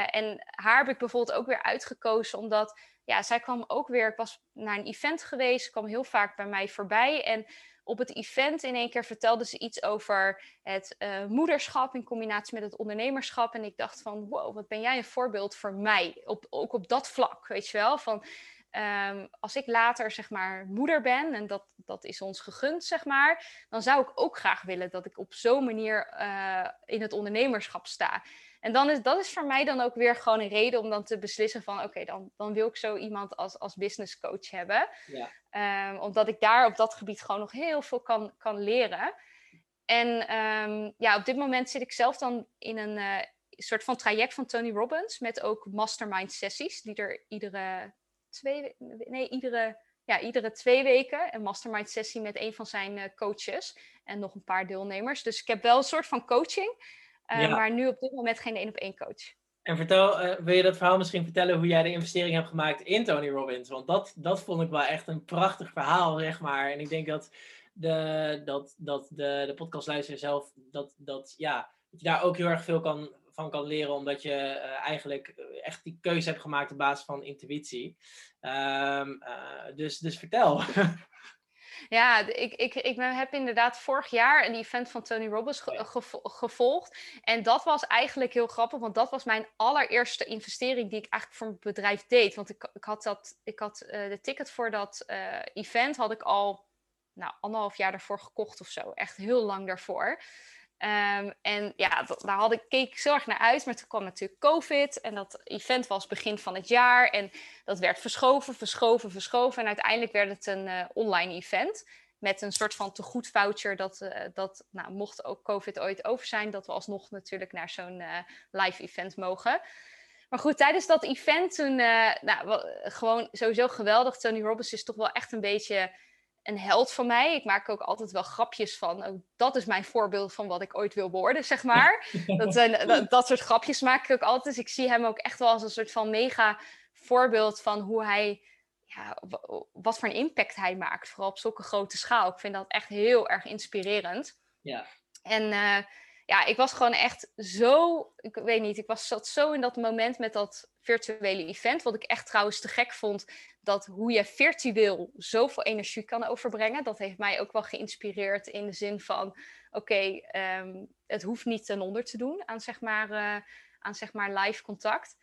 B: en haar heb ik bijvoorbeeld ook weer uitgekozen, omdat ja, zij kwam ook weer. Ik was naar een event geweest, kwam heel vaak bij mij voorbij. En op het event in één keer vertelde ze iets over het uh, moederschap in combinatie met het ondernemerschap. En ik dacht van, wow, wat ben jij een voorbeeld voor mij? Op, ook op dat vlak, weet je wel? Van, um, als ik later zeg maar moeder ben, en dat, dat is ons gegund, zeg maar, dan zou ik ook graag willen dat ik op zo'n manier uh, in het ondernemerschap sta. En dan is dat is voor mij dan ook weer gewoon een reden om dan te beslissen van oké, dan, dan wil ik zo iemand als, als business coach hebben. Ja. Um, omdat ik daar op dat gebied gewoon nog heel veel kan, kan leren. En um, ja, op dit moment zit ik zelf dan in een uh, soort van traject van Tony Robbins met ook mastermind sessies die er iedere twee, nee, iedere, ja, iedere twee weken een mastermind sessie met een van zijn uh, coaches en nog een paar deelnemers. Dus ik heb wel een soort van coaching. Ja. Maar nu op dit moment geen één op één coach.
A: En vertel, uh, wil je dat verhaal misschien vertellen hoe jij de investering hebt gemaakt in Tony Robbins? Want dat, dat vond ik wel echt een prachtig verhaal, zeg maar. En ik denk dat de, dat, dat de, de podcastluisteraar zelf, dat, dat, ja, dat je daar ook heel erg veel kan, van kan leren, omdat je uh, eigenlijk echt die keuze hebt gemaakt op basis van intuïtie. Um, dus, dus vertel.
B: Ja, ik, ik, ik heb inderdaad vorig jaar een event van Tony Robbins ge gevo gevolgd. En dat was eigenlijk heel grappig, want dat was mijn allereerste investering die ik eigenlijk voor mijn bedrijf deed. Want ik, ik had, dat, ik had uh, de ticket voor dat uh, event had ik al nou, anderhalf jaar daarvoor gekocht of zo. Echt heel lang daarvoor. Ehm, en ja, daar had ik, keek ik zo erg naar uit. Maar toen kwam natuurlijk COVID. En dat event was begin van het jaar. En dat werd verschoven, verschoven, verschoven. En uiteindelijk werd het een uh, online event. Met een soort van tegoed voucher. Dat, uh, dat nou, mocht ook COVID ooit over zijn. Dat we alsnog natuurlijk naar zo'n uh, live event mogen. Maar goed, tijdens dat event toen... nou, gewoon sowieso geweldig. Tony Robbins is toch wel echt een beetje een held van mij. Ik maak ook altijd wel grapjes van. Oh, dat is mijn voorbeeld van wat ik ooit wil worden, zeg maar. dat, zijn, dat, dat, soort grapjes maak ik ook altijd. Dus ik zie hem ook echt wel als een soort van mega voorbeeld van hoe hij. Ja, wat voor een impact hij maakt. Vooral op zulke grote schaal. Ik vind dat echt heel erg inspirerend.
A: Ja.
B: En uh, ja, ik was gewoon echt zo. Ik weet niet, ik was zat zo in dat moment met dat virtuele event. Wat ik echt trouwens te gek vond dat hoe je virtueel zoveel energie kan overbrengen, dat heeft mij ook wel geïnspireerd in de zin van, oké, ehm, het hoeft niet ten onder te doen aan zeg maar, uh, aan zeg maar live contact.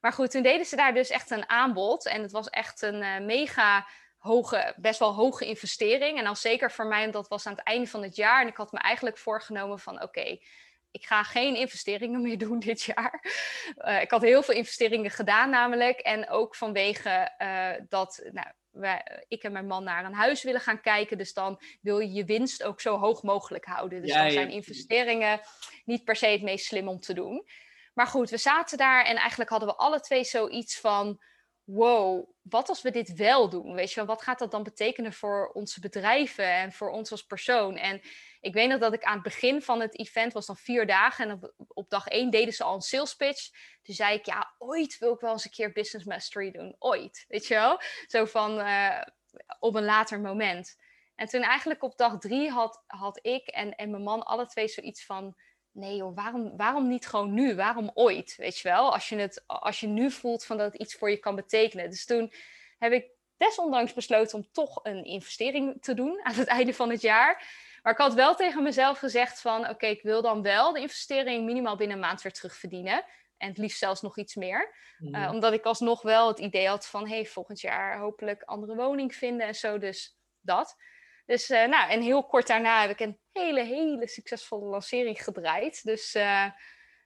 B: Maar goed, toen deden ze daar dus echt een aanbod en het was echt een uh, mega hoge, best wel hoge investering. En dan zeker voor mij, dat was aan het einde van het jaar en ik had me eigenlijk voorgenomen van, oké, ik ga geen investeringen meer doen dit jaar. Uh, ik had heel veel investeringen gedaan namelijk. En ook vanwege uh, dat nou, wij, ik en mijn man naar een huis willen gaan kijken. Dus dan wil je je winst ook zo hoog mogelijk houden. Dus dan zijn investeringen niet per se het meest slim om te doen. Maar goed, we zaten daar en eigenlijk hadden we alle twee zoiets van wow, wat als we dit wel doen? Weet je wel, wat gaat dat dan betekenen voor onze bedrijven en voor ons als persoon? En ik weet nog dat ik aan het begin van het event was dan vier dagen en op, dag één deden ze al een sales pitch. Toen zei ik, ja, ooit wil ik wel eens een keer business mastery doen. Ooit, weet je wel? Zo van uh, op een later moment. En toen eigenlijk op dag drie had, had ik en, en mijn man alle twee zoiets van nee joh, waarom, waarom niet gewoon nu? Waarom ooit? Weet je wel? Als je, het, als je nu voelt van dat het iets voor je kan betekenen. Dus toen heb ik desondanks besloten om toch een investering te doen aan het einde van het jaar. Maar ik had wel tegen mezelf gezegd van oké, ik wil dan wel de investering minimaal binnen een maand weer terugverdienen. En het liefst zelfs nog iets meer. Mm. Uh, omdat ik alsnog wel het idee had van hey, volgend jaar hopelijk andere woning vinden en zo. Dus dat. Dus uh, nou, en heel kort daarna heb ik een hele, hele succesvolle lancering gedraaid. Dus uh,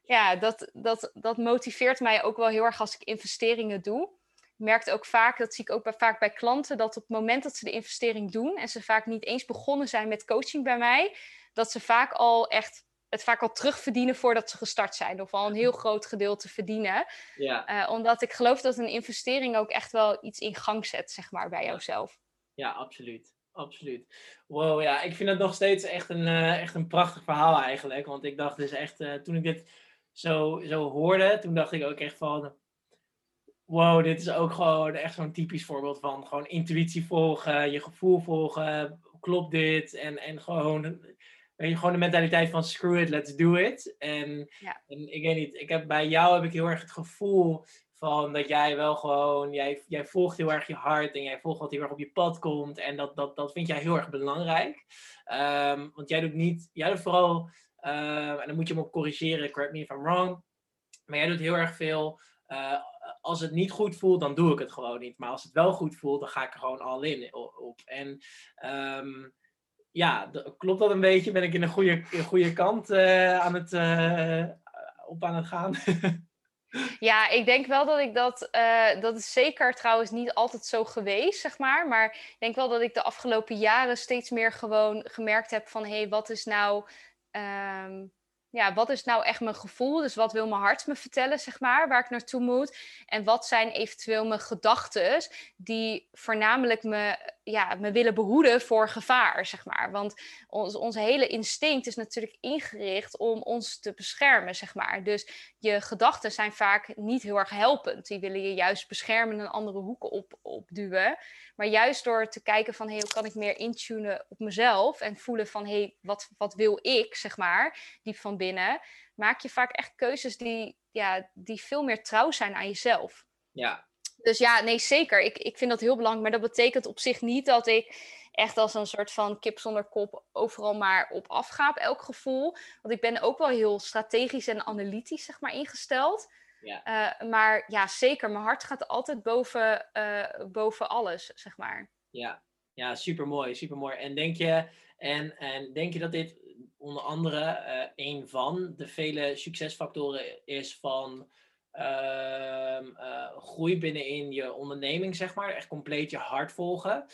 B: ja, dat, dat, dat motiveert mij ook wel heel erg als ik investeringen doe. Ik merkte ook vaak, dat zie ik ook bij, vaak bij klanten, dat op het moment dat ze de investering doen en ze vaak niet eens begonnen zijn met coaching bij mij, dat ze vaak al echt het vaak al terugverdienen voordat ze gestart zijn. Of al een heel groot gedeelte verdienen.
A: Ja.
B: Uh, omdat ik geloof dat een investering ook echt wel iets in gang zet, zeg maar, bij jouzelf.
A: Ja, absoluut absoluut. Wow, ja, ik vind het nog steeds echt een, uh, echt een prachtig verhaal eigenlijk. Want ik dacht dus echt, uh, toen ik dit zo, zo hoorde, toen dacht ik ook echt van... Wow, dit is ook gewoon echt zo'n typisch voorbeeld van gewoon intuïtie volgen, je gevoel volgen, klopt dit? En, en gewoon, weet je, gewoon de mentaliteit van screw it, let's do it. En,
B: ja.
A: en ik weet niet, ik heb, bij jou heb ik heel erg het gevoel dat jij wel gewoon, jij, jij volgt heel erg je hart en jij volgt wat heel erg op je pad komt. En dat, dat, dat vind jij heel erg belangrijk. Um, want jij doet niet, jij doet vooral, uh, en dan moet je me op corrigeren, correct me if I'm wrong. Maar jij doet heel erg veel, uh, als het niet goed voelt, dan doe ik het gewoon niet. Maar als het wel goed voelt, dan ga ik er gewoon al in op. En um, ja, klopt dat een beetje? Ben ik in een goede, goede kant uh, aan het, op aan het gaan?
B: Ja, ik denk wel dat ik dat. Uh, dat is zeker trouwens niet altijd zo geweest, zeg maar. Maar ik denk wel dat ik de afgelopen jaren steeds meer gewoon gemerkt heb van hé, hey, wat is nou. Um, ja, wat is nou echt mijn gevoel? Dus wat wil mijn hart me vertellen, zeg maar, waar ik naartoe moet? En wat zijn eventueel mijn gedachten die voornamelijk me, ja, me willen behoeden voor gevaar, zeg maar? Want ons, ons hele instinct is natuurlijk ingericht om ons te beschermen, zeg maar. Dus je gedachten zijn vaak niet heel erg helpend. Die willen je juist beschermen en andere hoeken op, opduwen. Maar juist door te kijken van, hey, hoe kan ik meer intunen op mezelf en voelen van, hey, wat, wat wil ik, zeg maar, diep van binnen, maak je vaak echt keuzes die, ja, die veel meer trouw zijn aan jezelf.
A: Ja.
B: Dus ja, nee, zeker. Ik, ik vind dat heel belangrijk. Maar dat betekent op zich niet dat ik echt als een soort van kip zonder kop overal maar op afga op elk gevoel. Want ik ben ook wel heel strategisch en analytisch, zeg maar, ingesteld.
A: Ja.
B: Uh, maar ja, zeker. Mijn hart gaat altijd boven, uh, boven alles, zeg maar.
A: Ja, ja super mooi, super mooi. En denk je, en, en denk je dat dit onder andere een van de vele succesfactoren is van uh, groei binnenin je onderneming, zeg maar. Echt compleet je hart volgen.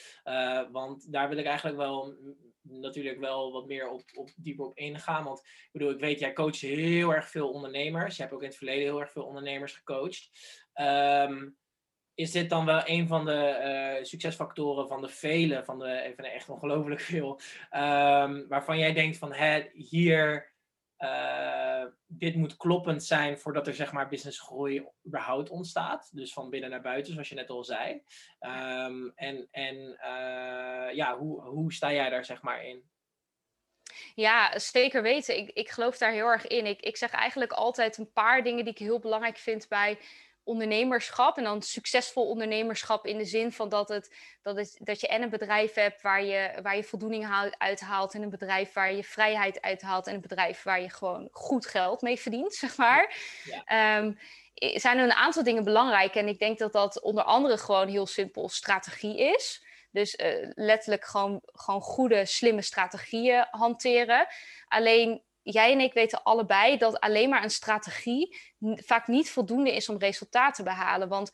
A: want daar wil ik eigenlijk wel natuurlijk wel wat meer op, op dieper op ingaan. Want ik bedoel, ik weet, jij coacht heel erg veel ondernemers. Je hebt ook in het verleden heel erg veel ondernemers gecoacht. Um, is dit dan wel een van de uh, succesfactoren van de vele, van de, even echt ongelooflijk veel, um, waarvan jij denkt van hè, hier, uh, dit moet kloppend zijn voordat er zeg maar businessgroei überhaupt ontstaat. Dus van binnen naar buiten, zoals je net al zei. Um, en en uh, ja, hoe, hoe sta jij daar zeg maar in?
B: Ja, zeker weten. Ik, ik geloof daar heel erg in. Ik, ik zeg eigenlijk altijd een paar dingen die ik heel belangrijk vind bij ondernemerschap. En dan succesvol ondernemerschap in de zin van dat, het, dat, het, dat je en een bedrijf hebt waar je, waar je voldoening uithaalt. En een bedrijf waar je vrijheid uithaalt. En een bedrijf waar je gewoon goed geld mee verdient, zeg maar. Ja. Ehm, zijn er een aantal dingen belangrijk. En ik denk dat dat onder andere gewoon heel simpel strategie is. Dus uh, letterlijk gewoon, gewoon goede, slimme strategieën hanteren. Alleen jij en ik weten allebei dat alleen maar een strategie vaak niet voldoende is om resultaten te behalen. Want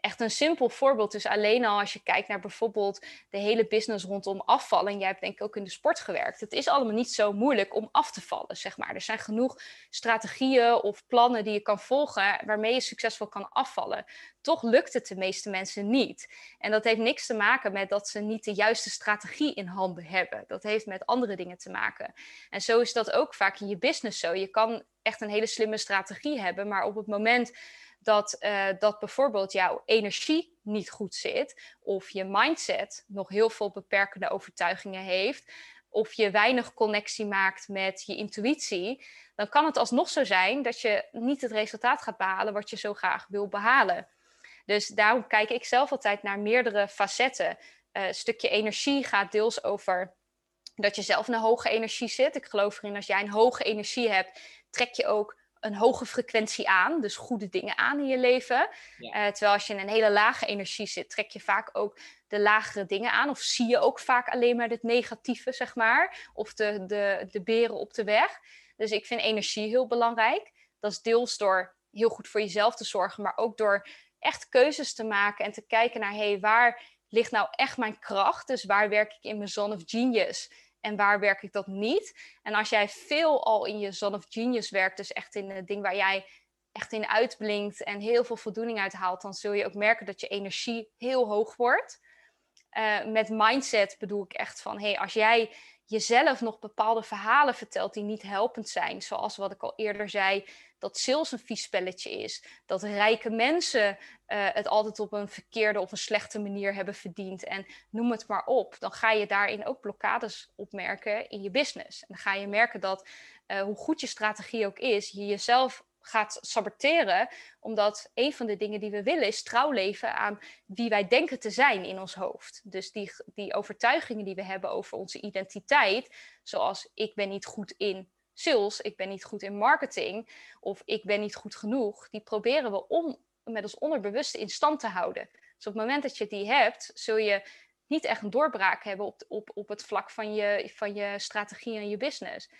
B: echt een simpel voorbeeld is alleen al als je kijkt naar bijvoorbeeld de hele business rondom afvallen. En jij hebt denk ik ook in de sport gewerkt. Het is allemaal niet zo moeilijk om af te vallen, zeg maar. Er zijn genoeg strategieën of plannen die je kan volgen waarmee je succesvol kan afvallen. Toch lukt het de meeste mensen niet. En dat heeft niks te maken met dat ze niet de juiste strategie in handen hebben. Dat heeft met andere dingen te maken. En zo is dat ook vaak in je business zo. Je kan echt een hele slimme strategie hebben, maar op het moment dat, uh, dat bijvoorbeeld jouw energie niet goed zit, of je mindset nog heel veel beperkende overtuigingen heeft, of je weinig connectie maakt met je intuïtie, dan kan het alsnog zo zijn dat je niet het resultaat gaat behalen wat je zo graag wil behalen. Dus daarom kijk ik zelf altijd naar meerdere facetten. Uh, stukje energie gaat deels over dat je zelf een hoge energie zit. Ik geloof erin, als jij een hoge energie hebt, trek je ook een hoge frequentie aan, dus goede dingen aan in je leven. Uh, terwijl als je in een hele lage energie zit, trek je vaak ook de lagere dingen aan. Of zie je ook vaak alleen maar het negatieve, zeg maar. Of de, de, de beren op de weg. Dus ik vind energie heel belangrijk. Dat is deels door heel goed voor jezelf te zorgen, maar ook door echt keuzes te maken en te kijken naar, hé, hey, waar ligt nou echt mijn kracht? Dus waar werk ik in mijn zone of genius? En waar werk ik dat niet. En als jij veel al in je zone of genius werkt, dus echt in het ding waar jij echt in uitblinkt en heel veel voldoening uithaalt, dan zul je ook merken dat je energie heel hoog wordt. Uh, met mindset bedoel ik echt van, hey, als jij jezelf nog bepaalde verhalen vertelt die niet helpend zijn, zoals wat ik al eerder zei, dat sales een vies spelletje is. Dat rijke mensen uh, het altijd op een verkeerde of een slechte manier hebben verdiend. En noem het maar op. Dan ga je daarin ook blokkades opmerken in je business. En dan ga je merken dat uh, hoe goed je strategie ook is, je jezelf gaat saboteren. Omdat een van de dingen die we willen is trouw leven aan wie wij denken te zijn in ons hoofd. Dus die, die overtuigingen die we hebben over onze identiteit, zoals ik ben niet goed in sales, ik ben niet goed in marketing of ik ben niet goed genoeg, die proberen we om met ons onderbewuste in stand te houden. Dus op het moment dat je die hebt, zul je niet echt een doorbraak hebben op, op, op het vlak van je, van je strategie en je business.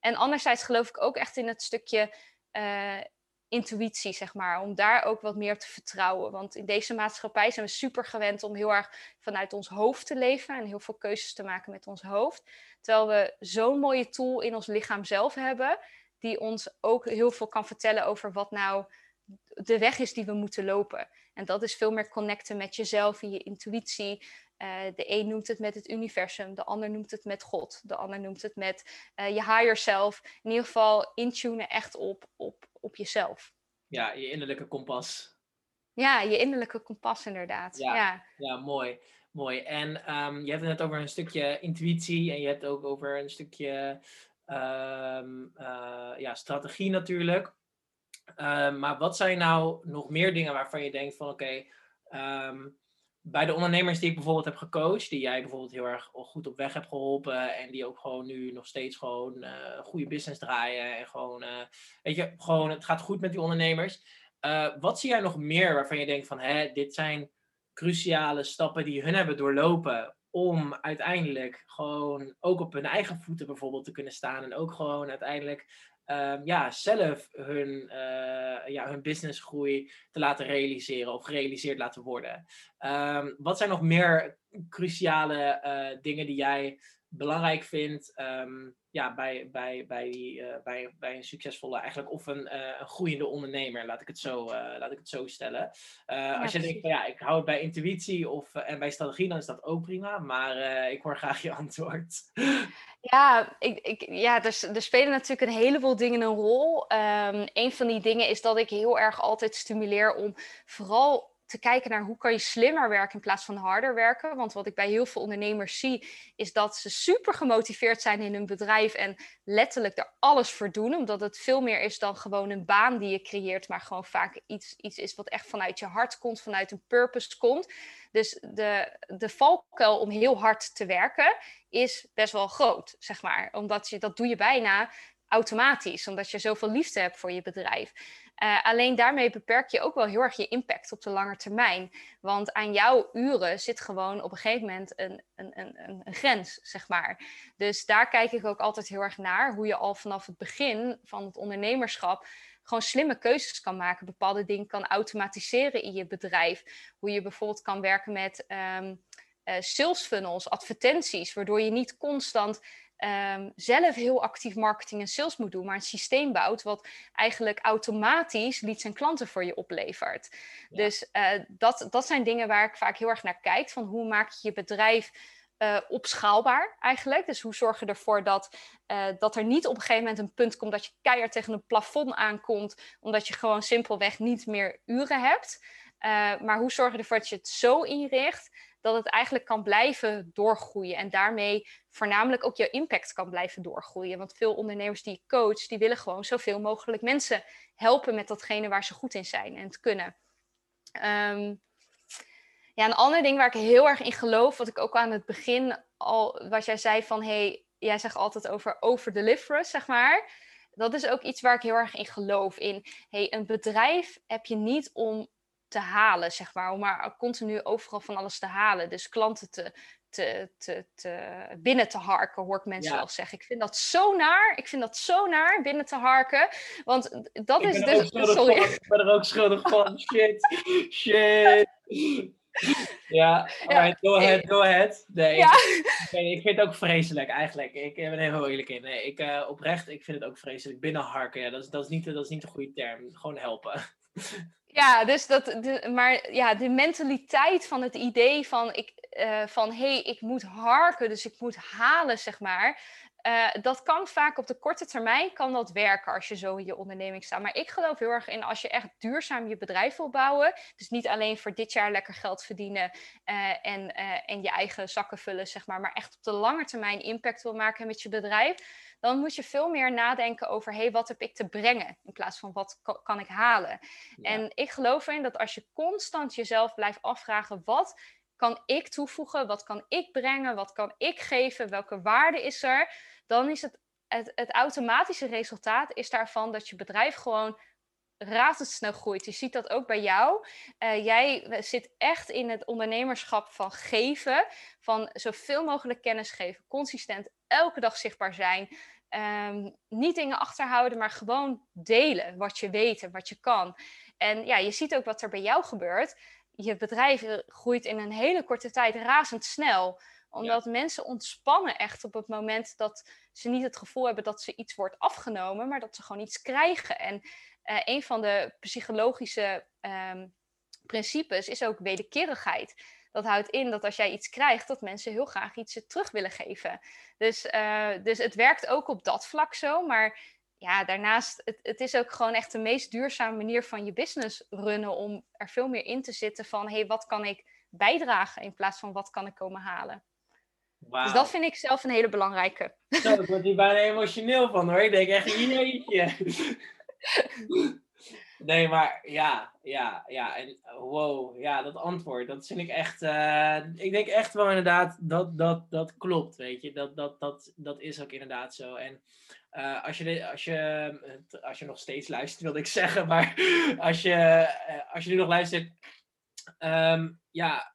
B: En anderzijds geloof ik ook echt in het stukje uh, intuïtie, zeg maar. Om daar ook wat meer te vertrouwen. Want in deze maatschappij zijn we super gewend om heel erg vanuit ons hoofd te leven en heel veel keuzes te maken met ons hoofd. Terwijl we zo'n mooie tool in ons lichaam zelf hebben, die ons ook heel veel kan vertellen over wat nou de weg is die we moeten lopen. En dat is veel meer connecten met jezelf en je intuïtie. Uh, de een noemt het met het universum, de ander noemt het met God, de ander noemt het met uh, je higher self. In ieder geval intunen echt op, op, op jezelf.
A: Ja, je innerlijke kompas.
B: Ja, je innerlijke kompas inderdaad.
A: Ja, ja. ja mooi. Mooi. En um, je hebt het net over een stukje intuïtie en je hebt ook over een stukje um, uh, ja, strategie natuurlijk. Um, maar wat zijn nou nog meer dingen waarvan je denkt van oké, okay, bij de ondernemers die ik bijvoorbeeld heb gecoacht, die jij bijvoorbeeld heel erg goed op weg hebt geholpen en die ook gewoon nu nog steeds gewoon uh, goede business draaien en gewoon, uh, weet je, gewoon het gaat goed met die ondernemers. Uh, wat zie jij nog meer waarvan je denkt van, hè, dit zijn cruciale stappen die hun hebben doorlopen om uiteindelijk gewoon ook op hun eigen voeten bijvoorbeeld te kunnen staan. En ook gewoon uiteindelijk um, ja, zelf hun, uh, ja, hun businessgroei te laten realiseren of gerealiseerd laten worden. Um, wat zijn nog meer cruciale uh, dingen die jij belangrijk vindt um, ja, bij, bij, bij, die, uh, bij, bij een succesvolle eigenlijk of een, uh, een groeiende ondernemer, laat ik het zo, uh, laat ik het zo stellen. Ja, als je denkt van ja, ik hou het bij intuïtie of, en bij strategie, dan is dat ook prima, maar ik hoor graag je antwoord.
B: Ja, ik, ik, ja er, er spelen natuurlijk een heleboel dingen een rol. Um, een van die dingen is dat ik heel erg altijd stimuleer om vooral te kijken naar hoe kan je slimmer werken in plaats van harder werken. Want wat ik bij heel veel ondernemers zie, is dat ze super gemotiveerd zijn in hun bedrijf en letterlijk er alles voor doen. Omdat het veel meer is dan gewoon een baan die je creëert, maar gewoon vaak iets, iets is wat echt vanuit je hart komt, vanuit een purpose komt. Dus de, de valkuil om heel hard te werken is best wel groot, zeg maar. Omdat je, dat doe je bijna automatisch, omdat je zoveel liefde hebt voor je bedrijf. Uh, alleen daarmee beperk je ook wel heel erg je impact op de lange termijn. Want aan jouw uren zit gewoon op een gegeven moment een, een, een, een, grens, zeg maar. Dus daar kijk ik ook altijd heel erg naar. Hoe je al vanaf het begin van het ondernemerschap gewoon slimme keuzes kan maken. Bepaalde dingen kan automatiseren in je bedrijf. Hoe je bijvoorbeeld kan werken met um, sales funnels, advertenties. Waardoor je niet constant um, zelf heel actief marketing en sales moet doen, maar een systeem bouwt wat eigenlijk automatisch leads en klanten voor je oplevert. Dus uh, dat, dat zijn dingen waar ik vaak heel erg naar kijk, van hoe maak je je bedrijf uh, opschaalbaar eigenlijk. Dus hoe zorg je ervoor dat, uh, dat er niet op een gegeven moment een punt komt dat je keihard tegen een plafond aankomt, omdat je gewoon simpelweg niet meer uren hebt. Uh, maar hoe zorg je ervoor dat je het zo inricht dat het eigenlijk kan blijven doorgroeien en daarmee voornamelijk ook je impact kan blijven doorgroeien. Want veel ondernemers die ik coach, die willen gewoon zoveel mogelijk mensen helpen met datgene waar ze goed in zijn en het kunnen. Um, ja, een ander ding waar ik heel erg in geloof, wat ik ook aan het begin al, wat jij zei van, hey, jij zegt altijd over overdeliveren, zeg maar. Dat is ook iets waar ik heel erg in geloof. In, hey, een bedrijf heb je niet om te halen, zeg maar. Om maar continu overal van alles te halen. Dus klanten te, te, te, te binnen te harken, hoor ik mensen wel zeggen. Ik vind dat zo naar. Ik vind dat zo naar, binnen te harken. Want dat is dus...
A: Sorry. Ik ben er ook schuldig van. Shit. Shit. Ja, ja. go ahead, go ahead. Nee, ja. ik, ik, vind het ook vreselijk eigenlijk. Ik ben er heel eerlijk in. Nee, ik, uh, oprecht, ik vind het ook vreselijk. Binnenharken, ja, dat is, dat is, niet, dat is niet de goede term. Gewoon helpen.
B: Ja, dus dat, de, maar ja, de mentaliteit van het idee van, ik, uh, van hé, hey, ik moet harken, dus ik moet halen, zeg maar. Uh, dat kan vaak op de korte termijn kan dat werken als je zo in je onderneming staat. Maar ik geloof heel erg in als je echt duurzaam je bedrijf wil bouwen. Dus niet alleen voor dit jaar lekker geld verdienen uh, en, uh, en je eigen zakken vullen, zeg maar. Maar echt op de lange termijn impact wil maken met je bedrijf. Dan moet je veel meer nadenken over, hé, hey, wat heb ik te brengen? In plaats van, wat kan ik halen? Ja. En ik geloof erin dat als je constant jezelf blijft afvragen, wat kan ik toevoegen? Wat kan ik brengen? Wat kan ik geven? Welke waarde is er? Dan is het, het, het automatische resultaat is daarvan dat je bedrijf gewoon razendsnel groeit. Je ziet dat ook bij jou. Uh, jij zit echt in het ondernemerschap van geven, van zoveel mogelijk kennis geven, consistent elke dag zichtbaar zijn. Um, niet dingen achterhouden, maar gewoon delen wat je weet en wat je kan. En ja, je ziet ook wat er bij jou gebeurt je bedrijf groeit in een hele korte tijd razendsnel. Omdat mensen ontspannen echt op het moment dat ze niet het gevoel hebben dat ze iets wordt afgenomen, maar dat ze gewoon iets krijgen. En uh, een van de psychologische um, principes is ook wederkerigheid. Dat houdt in dat als jij iets krijgt, dat mensen heel graag iets terug willen geven. Dus, uh, dus het werkt ook op dat vlak zo. Maar ja, daarnaast, het, het is ook gewoon echt de meest duurzame manier van je business runnen om er veel meer in te zitten van, hé, hey, wat kan ik bijdragen in plaats van wat kan ik komen halen. Wow. Dus dat vind ik zelf een hele belangrijke.
A: Zo, ik word hier bijna emotioneel van hoor. Ik denk echt, jeetje. Nee, maar ja, ja, ja. En wow, ja, dat antwoord, dat vind ik echt. Uh, ik denk echt wel inderdaad dat dat, dat klopt, weet je. Dat, dat, dat, dat is ook inderdaad zo. En uh, als, je, als, je, als je nog steeds luistert, wilde ik zeggen, maar als je, uh, als je nu nog luistert, um, ja,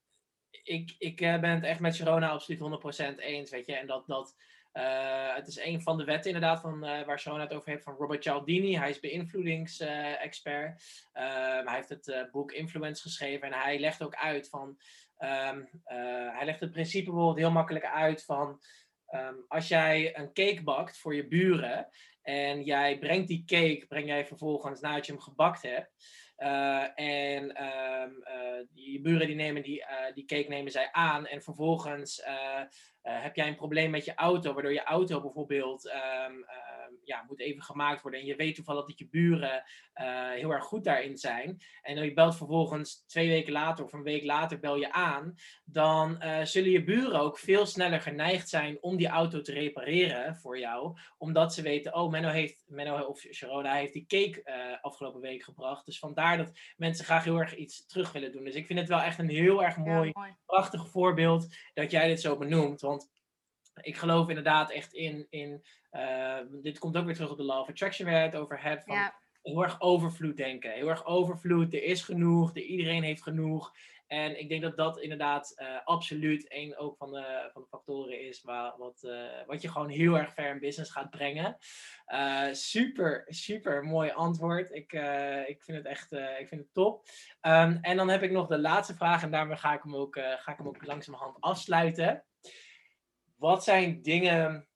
A: ik, ik ben het echt met Sharona absoluut 100% eens, weet je. En dat, dat het is een van de wetten inderdaad van, uh, waar Sharona het over heeft van Robert Cialdini. Hij is beïnvloedingsexpert. Uh, hij heeft het boek Influence geschreven en hij legt ook uit van... Um, hij legt het principe bijvoorbeeld heel makkelijk uit van... Um, als jij een cake bakt voor je buren en jij brengt die cake, breng jij vervolgens nadat je hem gebakt hebt. Uh, en um, uh, je buren die nemen die, uh, die cake nemen zij aan. En vervolgens heb jij een probleem met je auto, waardoor je auto bijvoorbeeld um, ja, moet even gemaakt worden. En je weet toevallig dat je buren heel erg goed daarin zijn. En dan je belt vervolgens twee weken later of een week later bel je aan. Dan zullen je buren ook veel sneller geneigd zijn om die auto te repareren voor jou. Omdat ze weten, oh Menno heeft, Menno of Sharona heeft die cake afgelopen week gebracht. Dus vandaar dat mensen graag heel erg iets terug willen doen. Dus ik vind het wel echt een heel erg mooi, prachtig voorbeeld dat jij dit zo benoemt. Ik geloof inderdaad echt in, in uh, dit komt ook weer terug op de Law of Attraction waar je het over hebt. Van Heel erg overvloed denken. Heel erg overvloed. Er is genoeg. De, iedereen heeft genoeg. En ik denk dat dat inderdaad uh, absoluut een ook van de, van de factoren is waar, wat, uh, wat je gewoon heel erg ver in business gaat brengen. Uh, super, super mooi antwoord. Ik, ik vind het echt ik vind het top. Um, en dan heb ik nog de laatste vraag en daarmee ga ik hem ook, ga ik hem ook langzamerhand afsluiten. Wat zijn dingen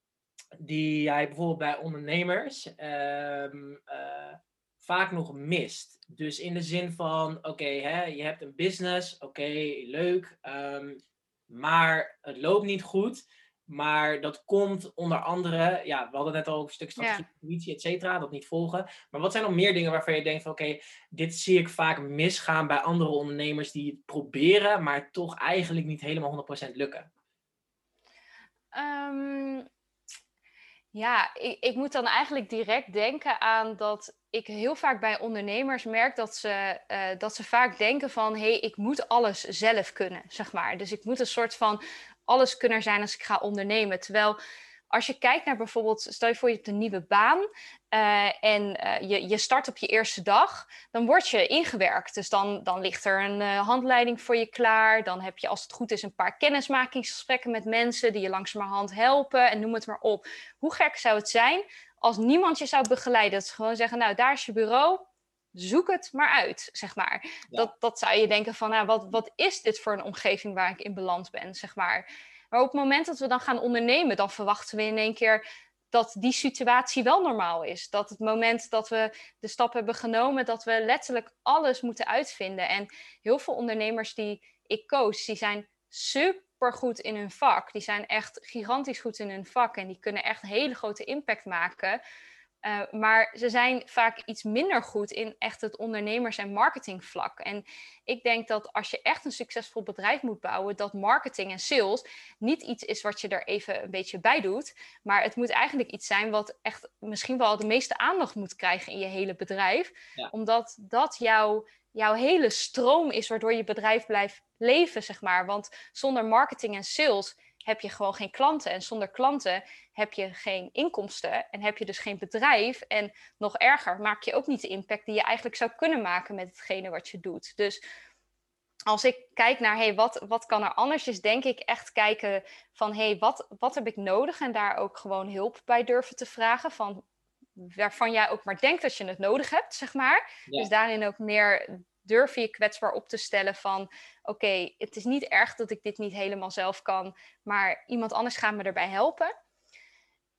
A: die jij bijvoorbeeld bij ondernemers um, vaak nog mist. Dus in de zin van, oké, okay, je hebt een business, oké, leuk, um, maar het loopt niet goed. Maar dat komt onder andere, ja, we hadden net al een stuk strategie, et cetera, dat niet volgen. Maar wat zijn nog meer dingen waarvan je denkt van, oké, dit zie ik vaak misgaan bij andere ondernemers die het proberen, maar toch eigenlijk niet helemaal 100% lukken?
B: Um, ja, ik, ik, moet dan eigenlijk direct denken aan dat ik heel vaak bij ondernemers merk dat ze, uh, dat ze vaak denken van hé, hey, ik moet alles zelf kunnen, zeg maar. Dus ik moet een soort van alles kunnen zijn als ik ga ondernemen. Terwijl als je kijkt naar bijvoorbeeld, stel je voor je hebt een nieuwe baan uh, en uh, je, je start op je eerste dag, dan word je ingewerkt. Dus dan, dan ligt er een uh, handleiding voor je klaar. Dan heb je, als het goed is, een paar kennismakingsgesprekken met mensen die je langzamerhand helpen en noem het maar op. Hoe gek zou het zijn als niemand je zou begeleiden? Dat ze gewoon zeggen, nou, daar is je bureau, zoek het maar uit, zeg maar. Dat, dat zou je denken van, nou, wat, wat is dit voor een omgeving waar ik in beland ben, zeg maar. Maar op het moment dat we dan gaan ondernemen, dan verwachten we in één keer dat die situatie wel normaal is. Dat het moment dat we de stap hebben genomen, dat we letterlijk alles moeten uitvinden. En heel veel ondernemers die ik coach, die zijn super goed in hun vak. Die zijn echt gigantisch goed in hun vak en die kunnen echt hele grote impact maken. Uh, maar ze zijn vaak iets minder goed in echt het ondernemers- en marketingvlak. En ik denk dat als je echt een succesvol bedrijf moet bouwen, dat marketing en sales niet iets is wat je er even een beetje bij doet. Maar het moet eigenlijk iets zijn wat echt misschien wel de meeste aandacht moet krijgen in je hele bedrijf. Omdat dat jouw, jouw hele stroom is waardoor je bedrijf blijft leven, zeg maar. Want zonder marketing en sales heb je gewoon geen klanten. En zonder klanten heb je geen inkomsten en heb je dus geen bedrijf. En nog erger, maak je ook niet de impact die je eigenlijk zou kunnen maken met hetgene wat je doet. Dus als ik kijk naar hey, wat, wat kan er anders, is denk ik echt kijken van hey, wat, wat heb ik nodig en daar ook gewoon hulp bij durven te vragen. Van waarvan jij ook maar denkt dat je het nodig hebt, zeg maar. Dus daarin ook meer durf je kwetsbaar op te stellen van oké, het is niet erg dat ik dit niet helemaal zelf kan, maar iemand anders gaat me erbij helpen.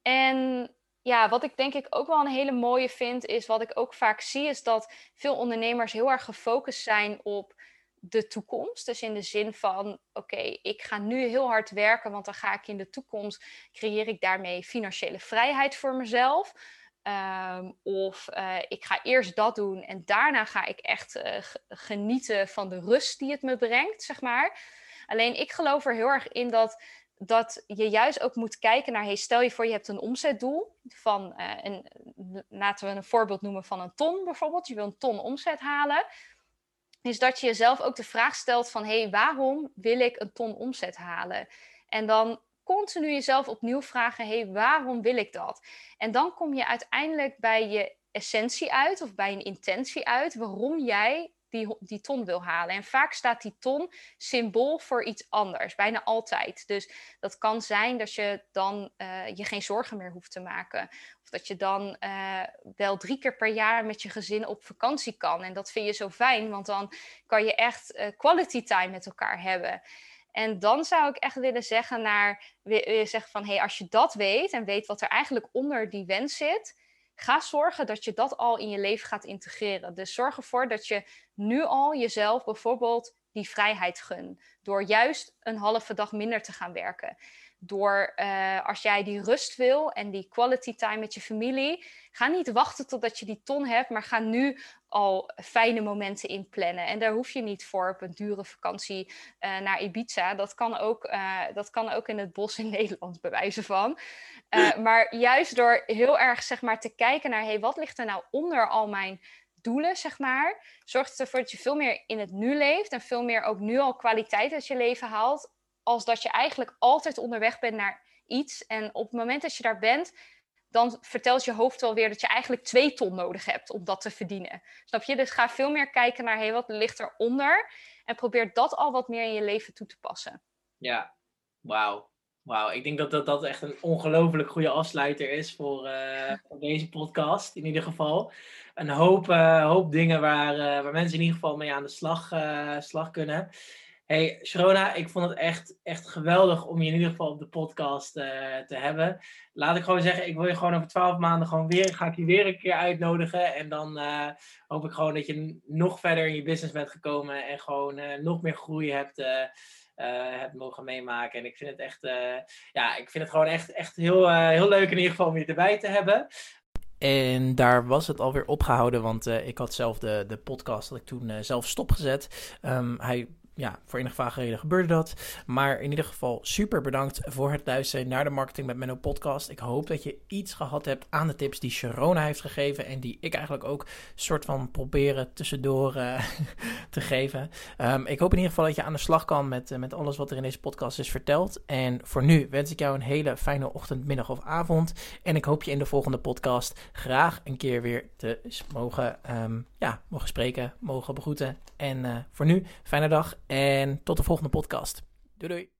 B: En ja, wat ik denk ik ook wel een hele mooie vind, is wat ik ook vaak zie, is dat veel ondernemers heel erg gefocust zijn op de toekomst. Dus in de zin van, oké, ik ga nu heel hard werken, want dan ga ik in de toekomst, creëer ik daarmee financiële vrijheid voor mezelf. Um, of uh, ik ga eerst dat doen en daarna ga ik echt uh, genieten van de rust die het me brengt, zeg maar. Alleen ik geloof er heel erg in dat, dat je juist ook moet kijken naar, hey, stel je voor je hebt een omzetdoel van, uh, een, laten we een voorbeeld noemen van een ton bijvoorbeeld, je wil een ton omzet halen, is dat je jezelf ook de vraag stelt van, hey, waarom wil ik een ton omzet halen? En dan continu jezelf opnieuw vragen: hé, hey, waarom wil ik dat? En dan kom je uiteindelijk bij je essentie uit of bij een intentie uit waarom jij die, die ton wil halen. En vaak staat die ton symbool voor iets anders, bijna altijd. Dus dat kan zijn dat je dan uh, je geen zorgen meer hoeft te maken. Of dat je dan uh, wel drie keer per jaar met je gezin op vakantie kan. En dat vind je zo fijn, want dan kan je echt uh, quality time met elkaar hebben. En dan zou ik echt willen zeggen naar, zeggen van, hey, als je dat weet en weet wat er eigenlijk onder die wens zit, ga zorgen dat je dat al in je leven gaat integreren. Dus zorg ervoor dat je nu al jezelf bijvoorbeeld die vrijheid gun. Door juist een halve dag minder te gaan werken. Door uh, als jij die rust wil en die quality time met je familie, ga niet wachten totdat je die ton hebt, maar ga nu al fijne momenten inplannen. En daar hoef je niet voor op een dure vakantie uh, naar Ibiza. Dat kan, ook, uh, dat kan ook in het bos in Nederland, bewijzen van. Uh, maar juist door heel erg zeg maar, te kijken naar... Hey, wat ligt er nou onder al mijn doelen, zeg maar... zorgt ervoor dat je veel meer in het nu leeft... en veel meer ook nu al kwaliteit uit je leven haalt... als dat je eigenlijk altijd onderweg bent naar iets. En op het moment dat je daar bent dan vertelt je hoofd wel weer dat je eigenlijk twee ton nodig hebt om dat te verdienen. Snap je? Dus ga veel meer kijken naar hey, wat ligt eronder en probeer dat al wat meer in je leven toe te passen.
A: Ja, wauw. Wauw, ik denk dat, dat dat echt een ongelooflijk goede afsluiter is voor, uh, voor, deze podcast, in ieder geval. Een hoop, uh, hoop dingen waar, uh, waar mensen in ieder geval mee aan de slag, slag kunnen. Hey, Sharona, ik vond het echt, echt geweldig om je in ieder geval op de podcast uh, te hebben. Laat ik gewoon zeggen, ik wil je gewoon over twaalf maanden gewoon weer, ga ik je weer een keer uitnodigen. En dan uh, hoop ik gewoon dat je nog verder in je business bent gekomen en gewoon uh, nog meer groei hebt, hebt mogen meemaken. En ik vind het echt, ja, ik vind het gewoon echt, echt heel, heel leuk in ieder geval om je erbij te hebben. En daar was het alweer opgehouden, want ik had zelf de, de podcast dat ik toen zelf stopgezet. Um, hij ja, voor enige vage reden gebeurde dat. Maar in ieder geval super bedankt voor het luisteren naar de Marketing met Menno podcast. Ik hoop dat je iets gehad hebt aan de tips die Sharona heeft gegeven. En die ik eigenlijk ook soort van proberen tussendoor uh, te geven. Um, ik hoop in ieder geval dat je aan de slag kan met, uh, met alles wat er in deze podcast is verteld. En voor nu wens ik jou een hele fijne ochtend, middag of avond. En ik hoop je in de volgende podcast graag een keer weer te mogen, um, ja, mogen spreken, mogen begroeten. En uh, voor nu, fijne dag en tot de volgende podcast. Doei doei.